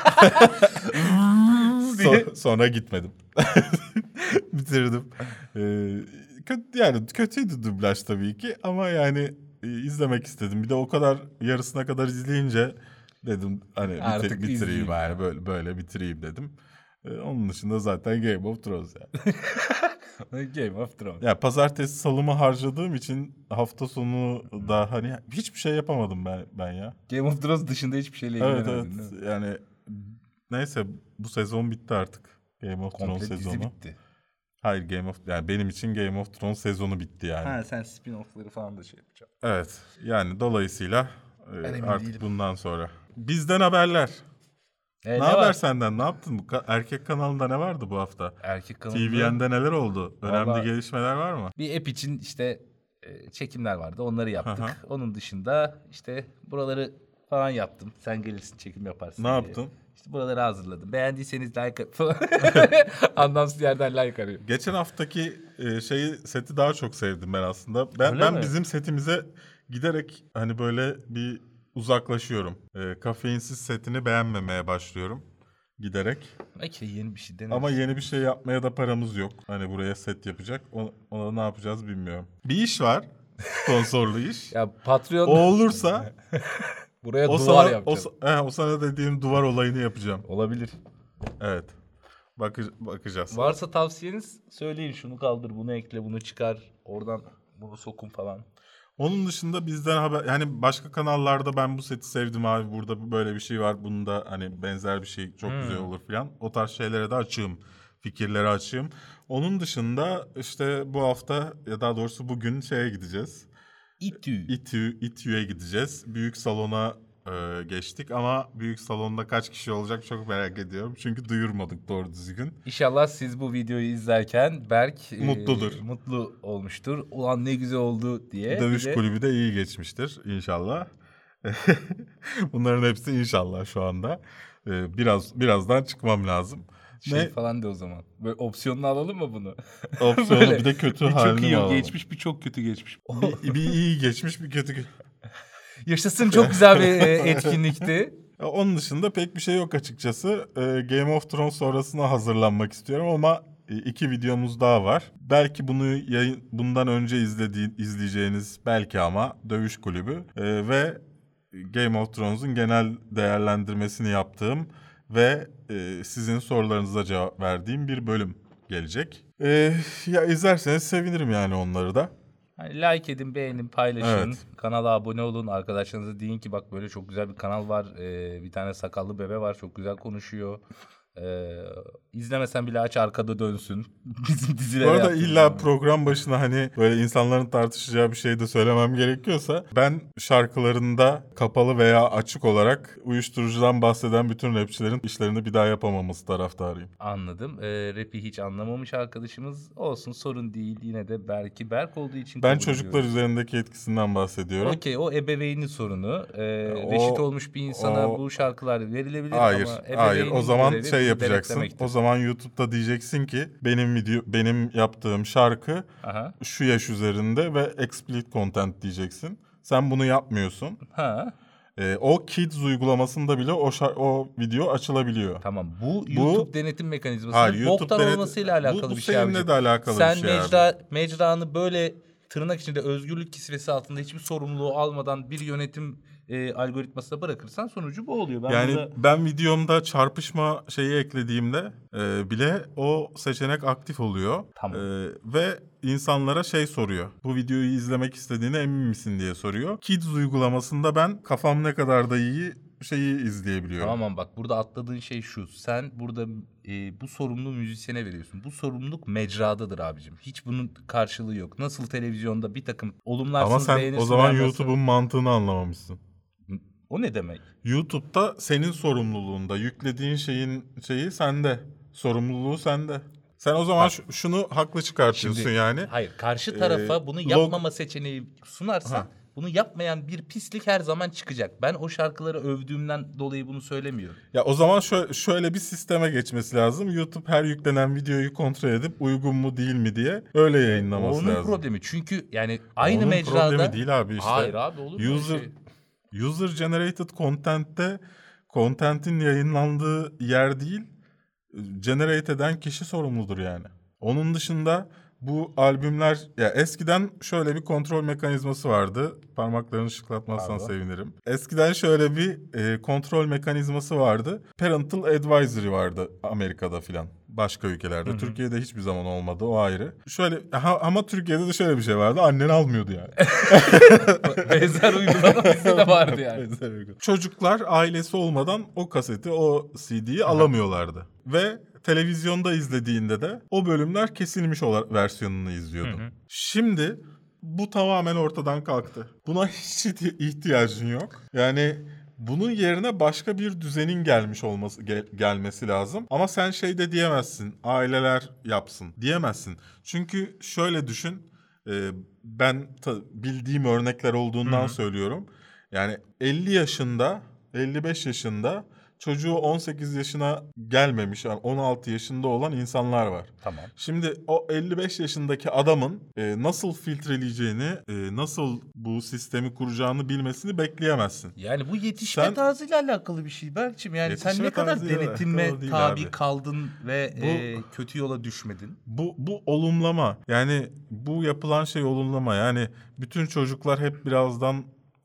So- sonra gitmedim. (laughs) Bitirdim. Ee, kötü, yani kötüydü dublaj tabii ki ama yani e, izlemek istedim. Bir de o kadar yarısına kadar izleyince dedim hani Artık bitireyim izleyeyim. yani böyle böyle bitireyim dedim. Ee, onun dışında zaten Game of Thrones yani. (laughs) Game of Thrones. ya pazartesi salımı harcadığım için hafta sonu da hani hiçbir şey yapamadım ben ben ya. Game of Thrones dışında hiçbir şeyle Evet ilgilenemedin evet değil mi? yani neyse bu sezon bitti artık. Game of Thrones Komple dizi sezonu. bitti. Hayır Game of yani benim için Game of Thrones sezonu bitti yani. Ha sen spin-off'ları falan da şey yapacaksın. Evet yani dolayısıyla e, Ben emin artık değilim. bundan sonra. Bizden haberler. E, ne, ne haber var? senden? Ne yaptın? Bu erkek kanalında ne vardı bu hafta? Erkek kanalında TVN'de neler oldu? Önemli Vallahi- gelişmeler var mı? bir app için işte e, çekimler vardı. Onları yaptık. Aha. Onun dışında işte buraları falan yaptım. Sen gelirsin çekim yaparsın Ne diye. yaptın? İşte buraları hazırladım. Beğendiyseniz like. (laughs) (laughs) Anlamsız yerden like arıyor. Geçen haftaki e, şeyi seti daha çok sevdim ben aslında. Ben Öyle ben mi? bizim setimize giderek hani böyle bir uzaklaşıyorum. E, kafeinsiz setini beğenmemeye başlıyorum. giderek. Belki yeni bir şey deneriz. Ama yeni bir şey yapmaya da paramız yok. Hani buraya set yapacak. O- Ona ne yapacağız bilmiyorum. Bir iş var. (laughs) Sponsorlu iş. Ya Patreon O olursa (laughs) buraya o duvar sana, o, yapacağız. sa- he, o sana dediğim duvar olayını yapacağım. Olabilir. Evet. Bakı- bakacağız. Varsa tavsiyeniz söyleyin şunu kaldır, bunu ekle, bunu çıkar, oradan bunu sokun falan. Onun dışında bizden haber yani başka kanallarda ben bu seti sevdim abi burada böyle bir şey var bunda hani benzer bir şey çok güzel olur falan. O tarz şeylere de açığım. Fikirlere açığım. Onun dışında işte bu hafta ya daha doğrusu bugün şeye gideceğiz. İTÜ. İTÜ, İTÜ'ye gideceğiz. Büyük salona e, geçtik ama büyük salonda kaç kişi olacak çok merak ediyorum. Çünkü duyurmadık doğru düzgün. İnşallah siz bu videoyu izlerken Berk e, Mutludur. mutlu olmuştur. Ulan ne güzel oldu diye. Dövüş Bir de- kulübü de iyi geçmiştir inşallah. (laughs) Bunların hepsi inşallah şu anda. Ee, biraz birazdan çıkmam lazım. şey Ne falan de o zaman. Böyle opsiyonunu alalım mı bunu? opsiyonu bir de kötü bir çok halini iyi alalım. geçmiş, bir çok kötü geçmiş. Bir, bir iyi geçmiş bir kötü. Yaşasın çok güzel bir e, (laughs) etkinlikti. Onun dışında pek bir şey yok açıkçası. Ee, Game of Thrones sonrasına hazırlanmak istiyorum ama e, iki videomuz daha var. Belki bunu yayın, bundan önce izlediğin, izleyeceğiniz belki ama Dövüş Kulübü ve Game of Thrones'un genel değerlendirmesini yaptığım ve e, sizin sorularınıza cevap verdiğim bir bölüm gelecek. Ee, ya izlerseniz sevinirim yani onları da. Hani like edin, beğenin, paylaşın. Evet. Kanala abone olun. Arkadaşlarınıza deyin ki bak böyle çok güzel bir kanal var. Ee, bir tane sakallı bebe var. Çok güzel konuşuyor. Ee, izlemesen bile aç arkada dönsün. (laughs) Bizim dizilere Bu arada illa zaman. program başına hani böyle insanların tartışacağı bir şey de söylemem gerekiyorsa ben şarkılarında kapalı veya açık olarak uyuşturucudan bahseden bütün rapçilerin işlerini bir daha yapamaması taraftarıyım. Anladım. Ee, rap'i hiç anlamamış arkadaşımız. Olsun sorun değil. Yine de belki Berk olduğu için Ben çocuklar ediyoruz. üzerindeki etkisinden bahsediyorum. Okey o ebeveynin sorunu. Ee, O- reşit olmuş bir insana o- bu şarkılar verilebilir Hayır, ama hayır. ebeveynin O zaman şey yapacaksın. O zaman YouTube'da diyeceksin ki benim video benim yaptığım şarkı Aha. şu yaş üzerinde ve explicit content diyeceksin. Sen bunu yapmıyorsun. Ha. Ee, o Kids uygulamasında bile o şar- o video açılabiliyor. Tamam bu YouTube denetim mekanizmasının Hayır, YouTube boktan denet- olmasıyla Bu- alakalı bu bir şey seninle abicim. de alakalı Sen bir şey abi. mecra, mecranı böyle tırnak içinde özgürlük kisvesi altında hiçbir sorumluluğu almadan bir yönetim e, algoritmasına bırakırsan sonucu bu oluyor. Ben Yani burada- ben videomda çarpışma şeyi eklediğimde e, bile o seçenek aktif oluyor. Tamam. E, ve insanlara şey soruyor. Bu videoyu izlemek istediğine emin misin diye soruyor. Kids uygulamasında ben kafam ne kadar da iyi şeyi izleyebiliyorum. Tamam bak burada atladığın şey şu. Sen burada e, bu sorumluluğu müzisyene veriyorsun. Bu sorumluluk mecradadır abicim. Hiç bunun karşılığı yok. Nasıl televizyonda bir takım olumlarsınız Ama sen o zaman. YouTube'un mantığını anlamamışsın. O ne demek? YouTube'da senin sorumluluğunda yüklediğin şeyin şeyi sende. Sorumluluğu sende. Sen o zaman şu- şunu haklı çıkartıyorsun Şimdi- yani. Hayır karşı tarafa Ee, bunu log- yapmama seçeneği sunarsan Ha. Bunu yapmayan bir pislik her zaman çıkacak. Ben o şarkıları övdüğümden dolayı bunu söylemiyorum. Ya o zaman şöyle, şöyle bir sisteme geçmesi lazım. YouTube her yüklenen videoyu kontrol edip uygun mu değil mi diye öyle yayınlaması Onun lazım. problemi. Çünkü yani aynı Onun mecrada... problemi değil abi işte. Hayır abi olur User şey? user generated content'te content'in yayınlandığı yer değil, generate eden kişi sorumludur yani. Onun dışında bu albümler ya eskiden şöyle bir kontrol mekanizması vardı. Parmaklarını şıklatmazsan Pardon. sevinirim. Eskiden şöyle bir e, kontrol mekanizması vardı. Parental advisory vardı Amerika'da filan. Başka ülkelerde. Türkiye'de hiçbir zaman olmadı o ayrı. Şöyle ha- ama Türkiye'de de şöyle bir şey vardı. Annen almıyordu yani. (laughs) Benzer uygulama de vardı yani. (laughs) Çocuklar ailesi olmadan o kaseti, o CD'yi alamıyorlardı. Ve televizyonda izlediğinde de o bölümler kesilmiş olarak versiyonunu izliyordun. Şimdi bu tamamen ortadan kalktı. Buna (laughs) hiç ihti- ihtiyacın yok. Yani bunun yerine başka bir düzenin gelmiş olması gel- gelmesi lazım. Ama sen şey de diyemezsin. Aileler yapsın diyemezsin. Çünkü şöyle düşün. e, ben ta- bildiğim örnekler olduğundan söylüyorum. Yani 50 yaşında, 55 yaşında çocuğu 18 yaşına gelmemiş yani 16 yaşında olan insanlar var. Tamam. Şimdi o 55 yaşındaki adamın e, nasıl filtreleyeceğini, e, nasıl bu sistemi kuracağını bilmesini bekleyemezsin. Yani bu yetişme Sen- tarzıyla alakalı bir şey Berk'cim. Yani sen ne kadar değil tabi abi. kaldın ve Bu- e, kötü yola düşmedin. Bu bu olumlama. Yani bu yapılan şey olumlama. Yani bütün çocuklar hep birazdan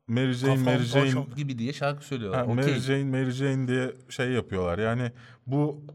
Mary Jane, Kafam Mary Jane, gibi diye şarkı söylüyorlar. ha, Okey. Mary Jane, Mary Jane diye şey yapıyorlar. Yani bu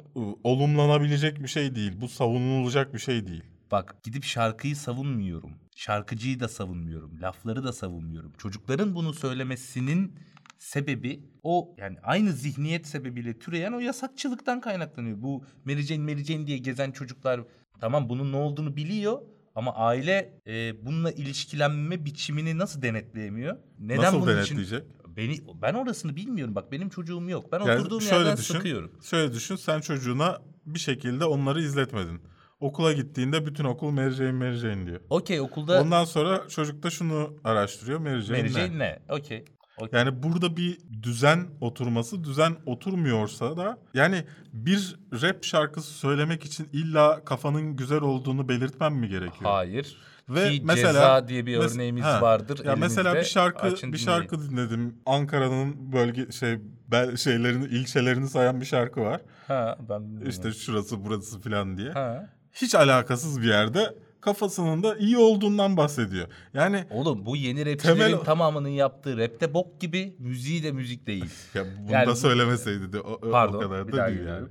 olumlanabilecek bir şey değil. Bu savunulacak bir şey değil. Bak gidip şarkıyı savunmuyorum. Şarkıcıyı da savunmuyorum. Lafları da savunmuyorum. Çocukların bunu söylemesinin sebebi o yani aynı zihniyet sebebiyle türeyen o yasakçılıktan kaynaklanıyor. Bu Mary Jane, Mary Jane diye gezen çocuklar tamam bunun ne olduğunu biliyor ama aile e, bununla ilişkilenme biçimini nasıl denetleyemiyor? Neden Nasıl bunun denetleyecek? için beni ben orasını bilmiyorum. Bak benim çocuğum yok. Ben Yani oturduğum şöyle yerden düşün. sıkıyorum. Şöyle düşün. Sen çocuğuna bir şekilde onları izletmedin. Okula gittiğinde bütün okul Mary Jane, Mary Jane diyor. Okey okulda Ondan sonra çocuk da şunu araştırıyor. Mary Jane, Mary ne? Jane ne? Okey. Yani burada bir düzen oturması, düzen oturmuyorsa da yani bir rap şarkısı söylemek için illa kafanın güzel olduğunu belirtmem mi gerekiyor? Hayır. Ve Ki mesela ceza diye bir mes- örneğimiz ha, vardır. Ya mesela bir şarkı Açın bir dinleyin. şarkı dinledim. Ankara'nın bölge şey bel, şeylerini ilçelerini sayan bir şarkı var. Ha ben bilmiyorum. İşte şurası burası falan diye. Ha. Hiç alakasız bir yerde kafasının da iyi olduğundan bahsediyor. Yani Oğlum bu yeni rapçilerin Temel- tamamının yaptığı rapte bok gibi, müziği de müzik değil. (laughs) ya bunu Yani da söylemeseydi de o, Pardon. o kadar da değil yani.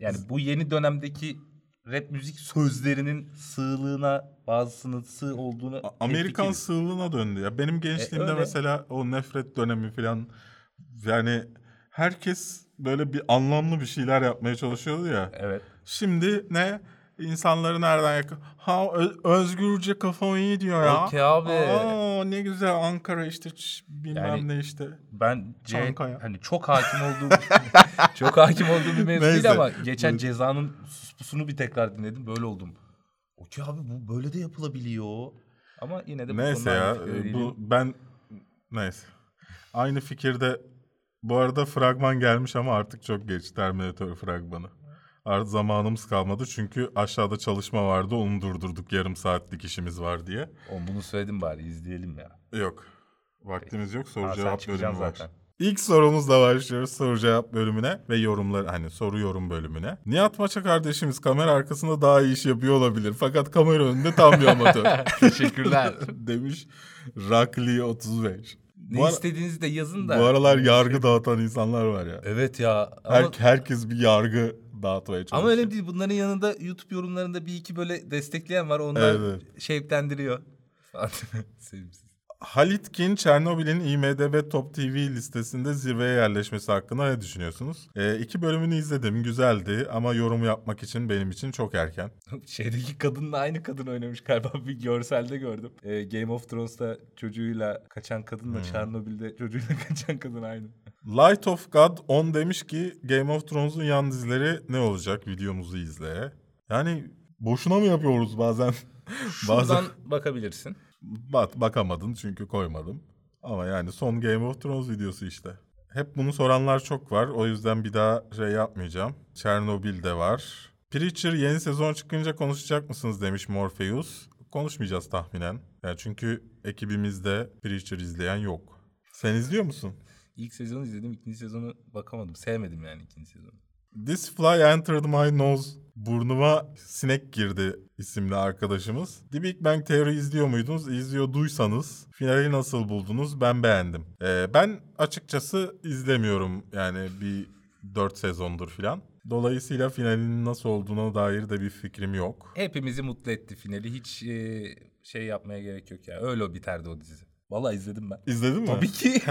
Yani bu yeni dönemdeki rap müzik sözlerinin sığlığına bazısının sığ olduğunu Amerikan hemfikiriz. sığlığına döndü ya. Benim gençliğimde öyle. mesela o nefret dönemi falan yani herkes böyle bir anlamlı bir şeyler yapmaya çalışıyordu ya. Evet. Şimdi ne? İnsanları nereden yakın? Ha özgürce kafam iyi diyor ya. Okey abi. Aa, ne güzel Ankara işte bilmem Yani- ne işte. Ben C, Çankaya. hani çok hakim olduğum (laughs) çok hakim olduğum bir mevzu değil Neyse. ama geçen Bu- cezanın suspusunu bir tekrar dinledim böyle oldum. Okey abi bu böyle de yapılabiliyor. Ama yine de bu Neyse ya e, bu ben neyse. Aynı fikirde bu arada fragman gelmiş ama artık çok geç Terminator fragmanı. Artık zamanımız kalmadı çünkü aşağıda çalışma vardı onu durdurduk yarım saatlik işimiz var diye. Oğlum bunu söyledim bari izleyelim ya. Yok. Vaktimiz yok soru sen cevap bölümü var. zaten. İlk sorumuzla başlıyoruz soru cevap bölümüne ve yorumlar hani soru yorum bölümüne. Nihat Maça kardeşimiz kamera arkasında daha iyi iş yapıyor olabilir fakat kamera önünde tam bir amatör. (laughs) Teşekkürler. (laughs) Demiş Rakli 35. ne Bu, istediğinizi de yazın da. bu aralar yargı dağıtan insanlar var ya. Evet ya. Ama, Her, herkes bir yargı dağıtmaya çalışıyor. ama öyle değil. Bunların yanında YouTube yorumlarında bir iki böyle destekleyen var. Onlar Evet. şevklendiriyor. (laughs) Sevimsiz. Halit Kin, Çernobil'in IMDB Top TV listesinde zirveye yerleşmesi hakkında ne düşünüyorsunuz? Ee, iki bölümünü izledim, güzeldi ama yorum yapmak için benim için çok erken. (laughs) Şeydeki kadınla aynı kadın oynamış galiba bir görselde gördüm. Ee, Game of Thrones'ta çocuğuyla kaçan kadınla Çernobil'de çocuğuyla (laughs) kaçan kadın aynı. Light of God 10 demiş ki Game of Thrones'un yan dizileri ne olacak? Videomuzu izle. Yani boşuna mı yapıyoruz bazen? (laughs) bazen Şuradan bakabilirsin. Bak, bakamadın çünkü koymadım. Ama yani son Game of Thrones videosu işte. Hep bunu soranlar çok var. O yüzden bir daha şey yapmayacağım. Chernobyl de var. Preacher yeni sezon çıkınca konuşacak mısınız demiş Morpheus. Konuşmayacağız tahminen. Yani çünkü ekibimizde Preacher izleyen yok. Sen izliyor musun? İlk sezonu izledim, ikinci sezonu bakamadım. Sevmedim yani ikinci sezonu. This Fly Entered My Nose burnuma sinek girdi isimli arkadaşımız. The Big Bang Theory izliyor muydunuz? İzliyorduysanız finali nasıl buldunuz? Ben beğendim. Ee, ben açıkçası izlemiyorum yani bir 4 sezondur filan. Dolayısıyla finalinin nasıl olduğuna dair de bir fikrim yok. Hepimizi mutlu etti finali. Hiç e, şey yapmaya gerek yok ya. Öyle o biterdi o dizi. Vallahi izledim ben. İzledin mi? Tabii ki.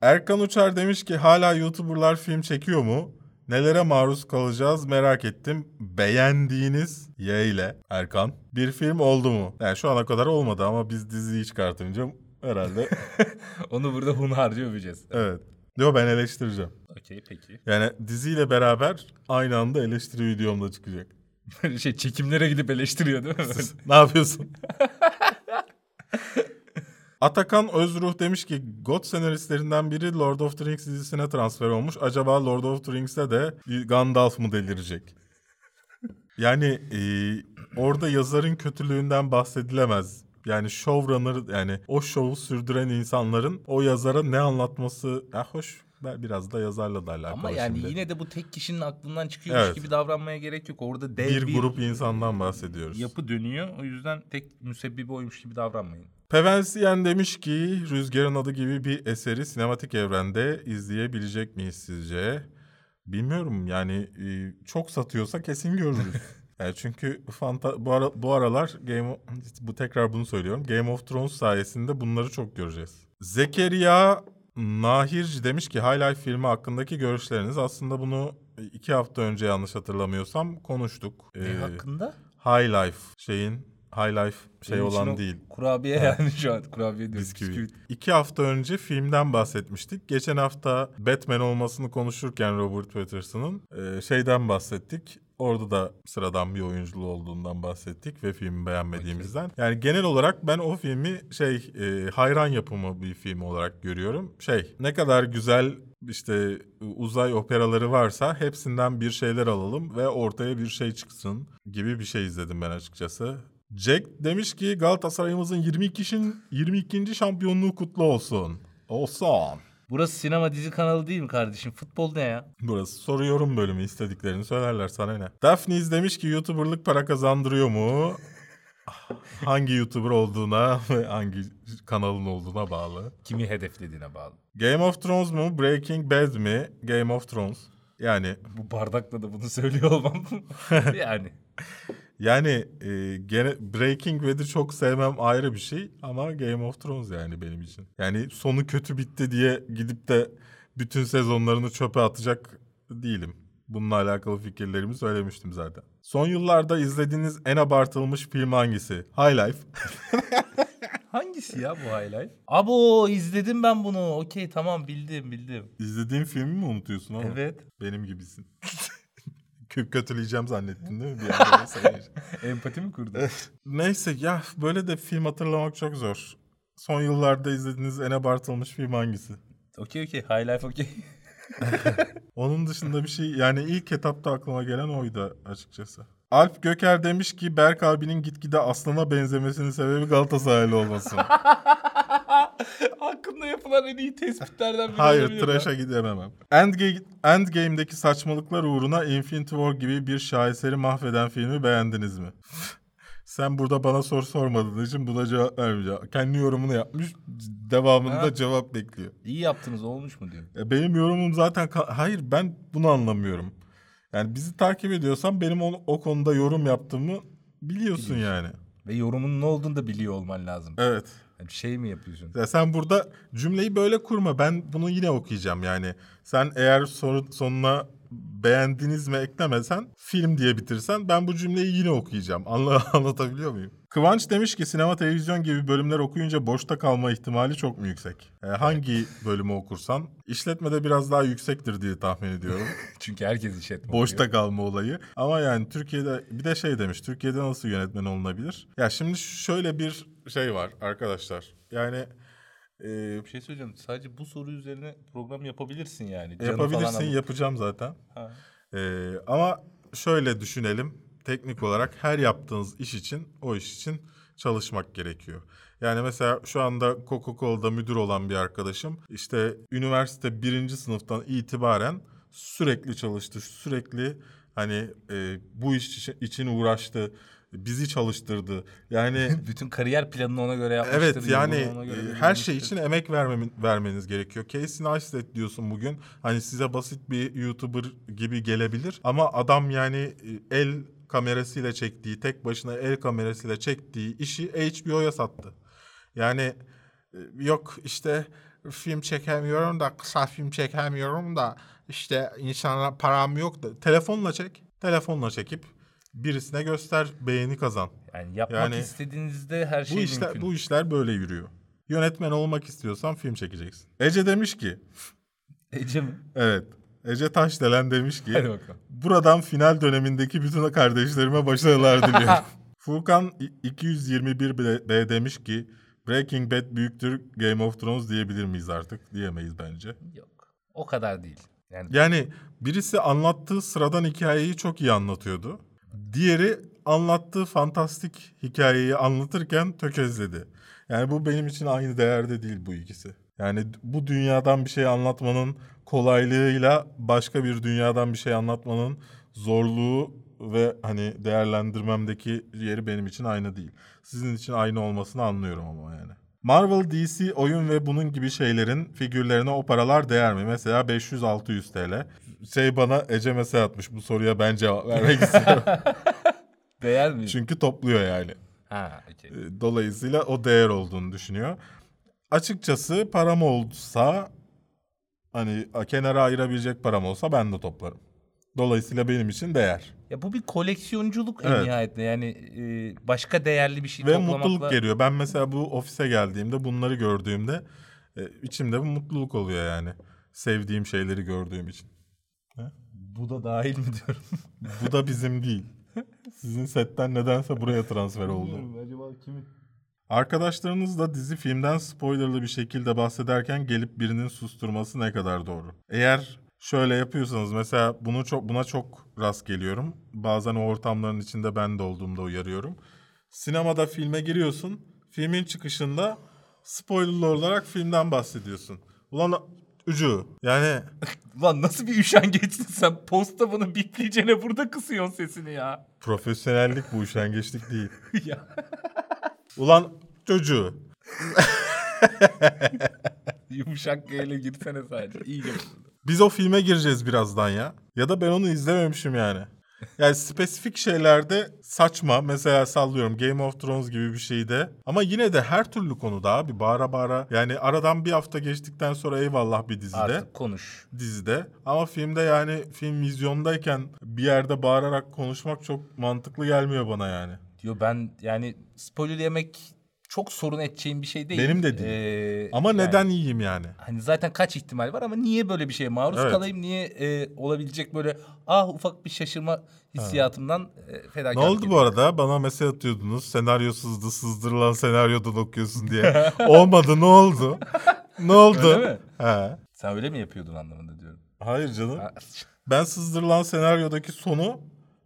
Erkan Uçar demiş ki hala YouTuber'lar film çekiyor mu? Nelere maruz kalacağız merak ettim. Beğendiğiniz Y ile Erkan bir film oldu mu? Yani şu ana kadar olmadı ama biz diziyi çıkartınca herhalde (laughs) Onu burada hunharca öveceğiz. evet. Yo ben eleştireceğim. Okey peki. Yani diziyle beraber aynı anda eleştiri videomda çıkacak. (laughs) şey çekimlere gidip eleştiriyor değil mi? (laughs) ne yapıyorsun? Atakan Özruh demiş ki God senaristlerinden biri Lord of the Rings dizisine transfer olmuş. Acaba Lord of the Rings'te de Gandalf mı delirecek? (laughs) Yani e, orada yazarın kötülüğünden bahsedilemez. Yani showrunner yani o şovu sürdüren insanların o yazara ne anlatması ya hoş biraz da yazarla da alakalı Ama yani şimdi. yine de bu tek kişinin aklından çıkıyormuş Evet. gibi davranmaya gerek yok. Orada dev bir bir, grup insandan bahsediyoruz. yapı dönüyor. O yüzden tek müsebbibi oymuş gibi davranmayın. Pevensiyen demiş ki Rüzgarın Adı gibi bir eseri sinematik evrende izleyebilecek miyiz sizce? Bilmiyorum yani e, çok satıyorsa kesin görürüz. Yani (laughs) çünkü fanta bu, ara, bu aralar Game of, bu tekrar bunu söylüyorum. Game of Thrones sayesinde bunları çok göreceğiz. Zekeriya Nahirci demiş ki High Life filmi hakkındaki görüşleriniz. Aslında bunu iki hafta önce yanlış hatırlamıyorsam konuştuk. Ne Ee, hakkında? High Life şeyin High Life şey Benim olan değil. Kurabiye yani şu an kurabiye diyoruz. Bisküvi. bisküvi. İki hafta önce filmden bahsetmiştik. Geçen hafta Batman olmasını konuşurken Robert Pattinson'ın e, şeyden bahsettik. Orada da sıradan bir oyunculuğu olduğundan bahsettik ve filmi beğenmediğimizden. Yani genel olarak ben o filmi şey e, hayran yapımı bir film olarak görüyorum. Şey ne kadar güzel işte uzay operaları varsa hepsinden bir şeyler alalım ve ortaya bir şey çıksın gibi bir şey izledim ben açıkçası. Jack demiş ki Galatasaray'ımızın 22. 22. şampiyonluğu kutlu olsun. Olsun. Burası sinema dizi kanalı değil mi kardeşim? Futbol ne ya? Burası soruyorum bölümü istediklerini söylerler sana ne. Daphne demiş ki YouTuber'lık para kazandırıyor mu? (laughs) hangi YouTuber olduğuna ve hangi kanalın olduğuna bağlı. Kimi hedeflediğine bağlı. Game of Thrones mu? Breaking Bad mi? Game of Thrones. Yani Bu bardakla da bunu söylüyor olmam. (laughs) yani. Yani e, gene Breaking Bad'i çok sevmem ayrı bir şey ama Game of Thrones yani benim için. Yani sonu kötü bitti diye gidip de bütün sezonlarını çöpe atacak değilim. Bununla alakalı fikirlerimi söylemiştim zaten. Son yıllarda izlediğiniz en abartılmış film hangisi? High Life. (laughs) Hangisi ya bu highlight? Abo izledim ben bunu. Okey tamam bildim bildim. İzlediğin filmi mi unutuyorsun ama? Evet. Benim gibisin. (laughs) Kö- Kötüleyeceğim zannettin değil mi? Bir (laughs) anda. Empati mi kurdun? Neyse ya böyle de film hatırlamak çok zor. Son yıllarda izlediğiniz en abartılmış film hangisi? okey okey. High life okey. (laughs) Onun dışında bir şey yani ilk etapta aklıma gelen oydu açıkçası. Alp Göker demiş ki Berk abinin gitgide aslana benzemesinin sebebi Galatasaraylı olması. (laughs) (laughs) Hakkında yapılan en iyi tespitlerden biri. Hayır tıraşa gidememem. Endgame, Endgame'deki saçmalıklar uğruna Infinity War gibi bir şaheseri mahveden filmi beğendiniz mi? (laughs) Sen burada bana soru sormadığın için buna cevap vermeyeceğim. Kendi yorumunu yapmış, devamında Ha. cevap bekliyor. İyi yaptınız olmuş mu diyor. E, Benim yorumum zaten... Hayır ben bunu anlamıyorum. Yani bizi takip ediyorsan benim o, o konuda yorum yaptığımı biliyorsun yani. Ve yorumun ne olduğunu da biliyor olman lazım. Evet. Yani şey mi yapıyorsun? Ya sen burada cümleyi böyle kurma. Ben bunu yine okuyacağım yani. Sen eğer soru sonuna beğendiniz mi eklemesen film diye bitirsen ben bu cümleyi yine okuyacağım. Anla, (laughs) anlatabiliyor muyum? Kıvanç demiş ki sinema televizyon gibi bölümler okuyunca boşta kalma ihtimali çok mu yüksek? E, hangi (laughs) bölümü okursan işletmede biraz daha yüksektir diye tahmin ediyorum. (laughs) Çünkü herkes işletme Boşta kalma olayı. Ama yani Türkiye'de bir de şey demiş. Türkiye'de nasıl yönetmen olunabilir? Ya şimdi şöyle bir şey var arkadaşlar. Yani e, Bir şey söyleyeceğim. Sadece bu soru üzerine program yapabilirsin yani. Canı yapabilirsin yapacağım zaten. Ha. E, ama şöyle düşünelim. Teknik olarak her yaptığınız iş için o iş için çalışmak gerekiyor. Yani mesela şu anda Coca-Cola'da müdür olan bir arkadaşım işte üniversite birinci sınıftan itibaren sürekli çalıştı. Sürekli hani e, bu iş için- uğraştı. Bizi çalıştırdı. Yani (laughs) Bütün kariyer planını ona göre yapmıştır. Evet yani e, her şey için emek vermemi- vermeniz gerekiyor. Casey Neistat diyorsun bugün. Hani size basit bir YouTuber gibi gelebilir. Ama adam yani e, el kamerasıyla çektiği, tek başına el kamerasıyla çektiği işi HBO'ya sattı. Yani e, yok işte film çekemiyorum da kısa film çekemiyorum da işte insanlara param yok da telefonla çek. Telefonla çekip birisine göster, beğeni kazan. Yani yapmak Yani istediğinizde her şey Bu işler mümkün. bu işler böyle yürüyor. Yönetmen olmak istiyorsan film çekeceksin. Ece demiş ki, Ece mi? evet. Ece Taşdelen demiş ki, buradan final dönemindeki bütün kardeşlerime başarılar diliyorum. (laughs) Furkan 221 B demiş ki, Breaking Bad büyüktür Game of Thrones diyebilir miyiz artık? Diyemeyiz bence. Yok. O kadar değil. Yani Yani birisi anlattığı sıradan hikayeyi çok iyi anlatıyordu. Diğeri anlattığı fantastik hikayeyi anlatırken tökezledi. Yani bu benim için aynı değerde değil bu ikisi. Yani bu dünyadan bir şey anlatmanın kolaylığıyla başka bir dünyadan bir şey anlatmanın zorluğu ve hani değerlendirmemdeki yeri benim için aynı değil. Sizin için aynı olmasını anlıyorum ama yani. Marvel, DC, oyun ve bunun gibi şeylerin figürlerine o paralar değer mi? Mesela 500-600 TL. Şey bana Ece mesaj atmış bu soruya ben cevap vermek (laughs) istiyorum. değer mi? Çünkü topluyor yani. Ha, okey. E, Dolayısıyla o değer olduğunu düşünüyor. Açıkçası param olsa hani kenara ayırabilecek param olsa ben de toplarım. Dolayısıyla benim için değer. Ya bu bir koleksiyonculuk en Evet. nihayetinde. Yani e, başka değerli bir şey Ve toplamakla... mutluluk geliyor. Ben mesela bu ofise geldiğimde bunları gördüğümde e, içimde bir mutluluk oluyor yani. Sevdiğim şeyleri gördüğüm için. Bu da dahil mi diyorum? Bu da bizim değil. Sizin setten nedense buraya transfer oldu. Acaba kimin? Arkadaşlarınızla dizi filmden spoilerlı bir şekilde bahsederken gelip birinin susturması ne kadar doğru? Eğer şöyle yapıyorsanız mesela bunu çok buna çok rast geliyorum. Bazen o ortamların içinde ben de olduğumda uyarıyorum. Sinemada filme giriyorsun. Filmin çıkışında spoilerlı olarak filmden bahsediyorsun. Ulan ucu yani (laughs) Lan nasıl bir üşengeçsin sen? Posta bunu bipleyeceğine burada kısıyorsun sesini ya. profesyonellik bu üşengeçlik değil. (laughs) ya. Ulan çocuğu. (laughs) Yumuşak G ile girsene sadece. İyice. Biz o filme gireceğiz birazdan ya. Ya da ben onu izlememişim yani. Yani spesifik şeylerde saçma. Mesela sallıyorum Game of Thrones gibi bir şeyde. Ama yine de her türlü konuda abi bağıra bağıra. Yani aradan bir hafta geçtikten sonra eyvallah bir dizide. Artık konuş. Dizide. Ama filmde yani film vizyondayken bir yerde bağırarak konuşmak çok mantıklı gelmiyor bana yani. Diyor ben yani spoiler yemek çok sorun edeceğim bir şey değil. Benim de değil. Ee, Ama yani neden yiyeyim yani? Hani zaten kaç ihtimal var ama niye böyle bir şeye maruz Evet. kalayım? Niye e, olabilecek böyle ah ufak bir şaşırma hissiyatımdan e, Ne fedakarlık oldu bu ediyorum. arada? Bana mesaj atıyordunuz. Senaryo sızdı, sızdırılan senaryodan okuyorsun diye. (laughs) Olmadı ne oldu? Ne oldu? Öyle mi? He. Sen öyle mi yapıyordun anlamında diyorum. Hayır canım. Ben sızdırılan senaryodaki sonu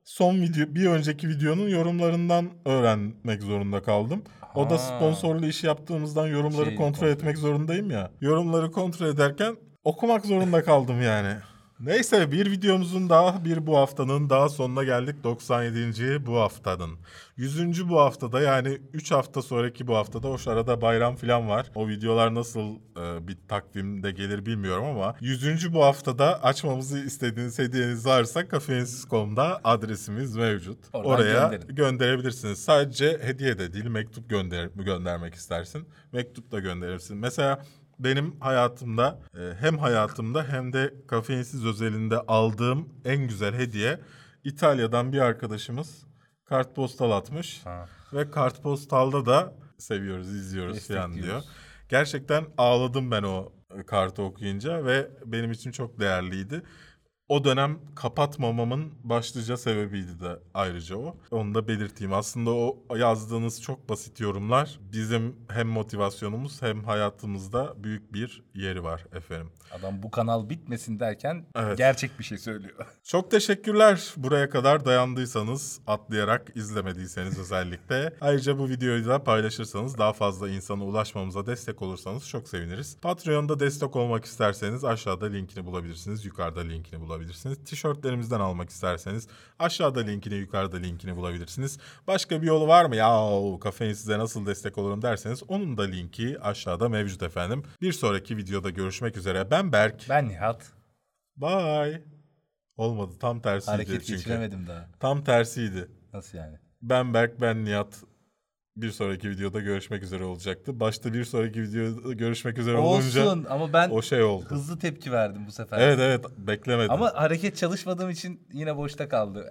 son video bir önceki videonun yorumlarından öğrenmek zorunda kaldım. O da Ha. sponsorlu iş yaptığımızdan yorumları Şey, kontrol kontrol. etmek zorundayım ya. Yorumları kontrol ederken okumak zorunda kaldım yani. Neyse bir videomuzun daha bir bu haftanın daha sonuna geldik 97. bu haftanın. 100. bu haftada yani 3 hafta sonraki bu haftada o arada bayram falan var. O videolar nasıl e, bir takvimde gelir bilmiyorum ama 100. bu haftada açmamızı istediğiniz hediyeniz varsa kafeinsiz.com'da adresimiz mevcut. Oradan Oraya gönderin. gönderebilirsiniz. Sadece hediye de değil mektup gönder göndermek istersin. Mektup da gönderirsin. Mesela benim hayatımda e, hem hayatımda hem de kafeinsiz özelinde aldığım en güzel hediye İtalya'dan bir arkadaşımız kartpostal atmış. Ha. Ve kartpostalda da seviyoruz, izliyoruz falan diyor. Gerçekten ağladım ben o e, kartı okuyunca ve benim için çok değerliydi. O dönem kapatmamamın başlıca sebebiydi de ayrıca o. Onu da belirteyim. Aslında o yazdığınız çok basit yorumlar bizim hem motivasyonumuz hem hayatımızda büyük bir yeri var efendim. Adam bu kanal bitmesin derken Evet. gerçek bir şey söylüyor. (laughs) Çok teşekkürler buraya kadar dayandıysanız, atlayarak izlemediyseniz özellikle. Ayrıca bu videoyu da paylaşırsanız, daha fazla insana ulaşmamıza destek olursanız çok seviniriz. Patreon'da destek olmak isterseniz aşağıda linkini bulabilirsiniz, yukarıda linkini bulabilirsiniz. Tişörtlerimizden almak isterseniz aşağıda linkini, yukarıda linkini bulabilirsiniz. Başka bir yolu var mı? Ya kafein size nasıl destek olurum derseniz onun da linki aşağıda mevcut efendim. Bir sonraki videoda görüşmek üzere. Ben Berk. Ben Nihat. Bye. Olmadı. Tam tersiydi Hareket çünkü. geçiremedim daha. Tam tersiydi. Nasıl yani? Ben Berk, ben Nihat. Bir sonraki videoda görüşmek üzere olacaktı. Başta bir sonraki videoda görüşmek üzere olunca Olsun ama ben o şey oldu. hızlı tepki verdim bu sefer. Evet evet beklemedim. Ama hareket çalışmadığım için yine boşta kaldı.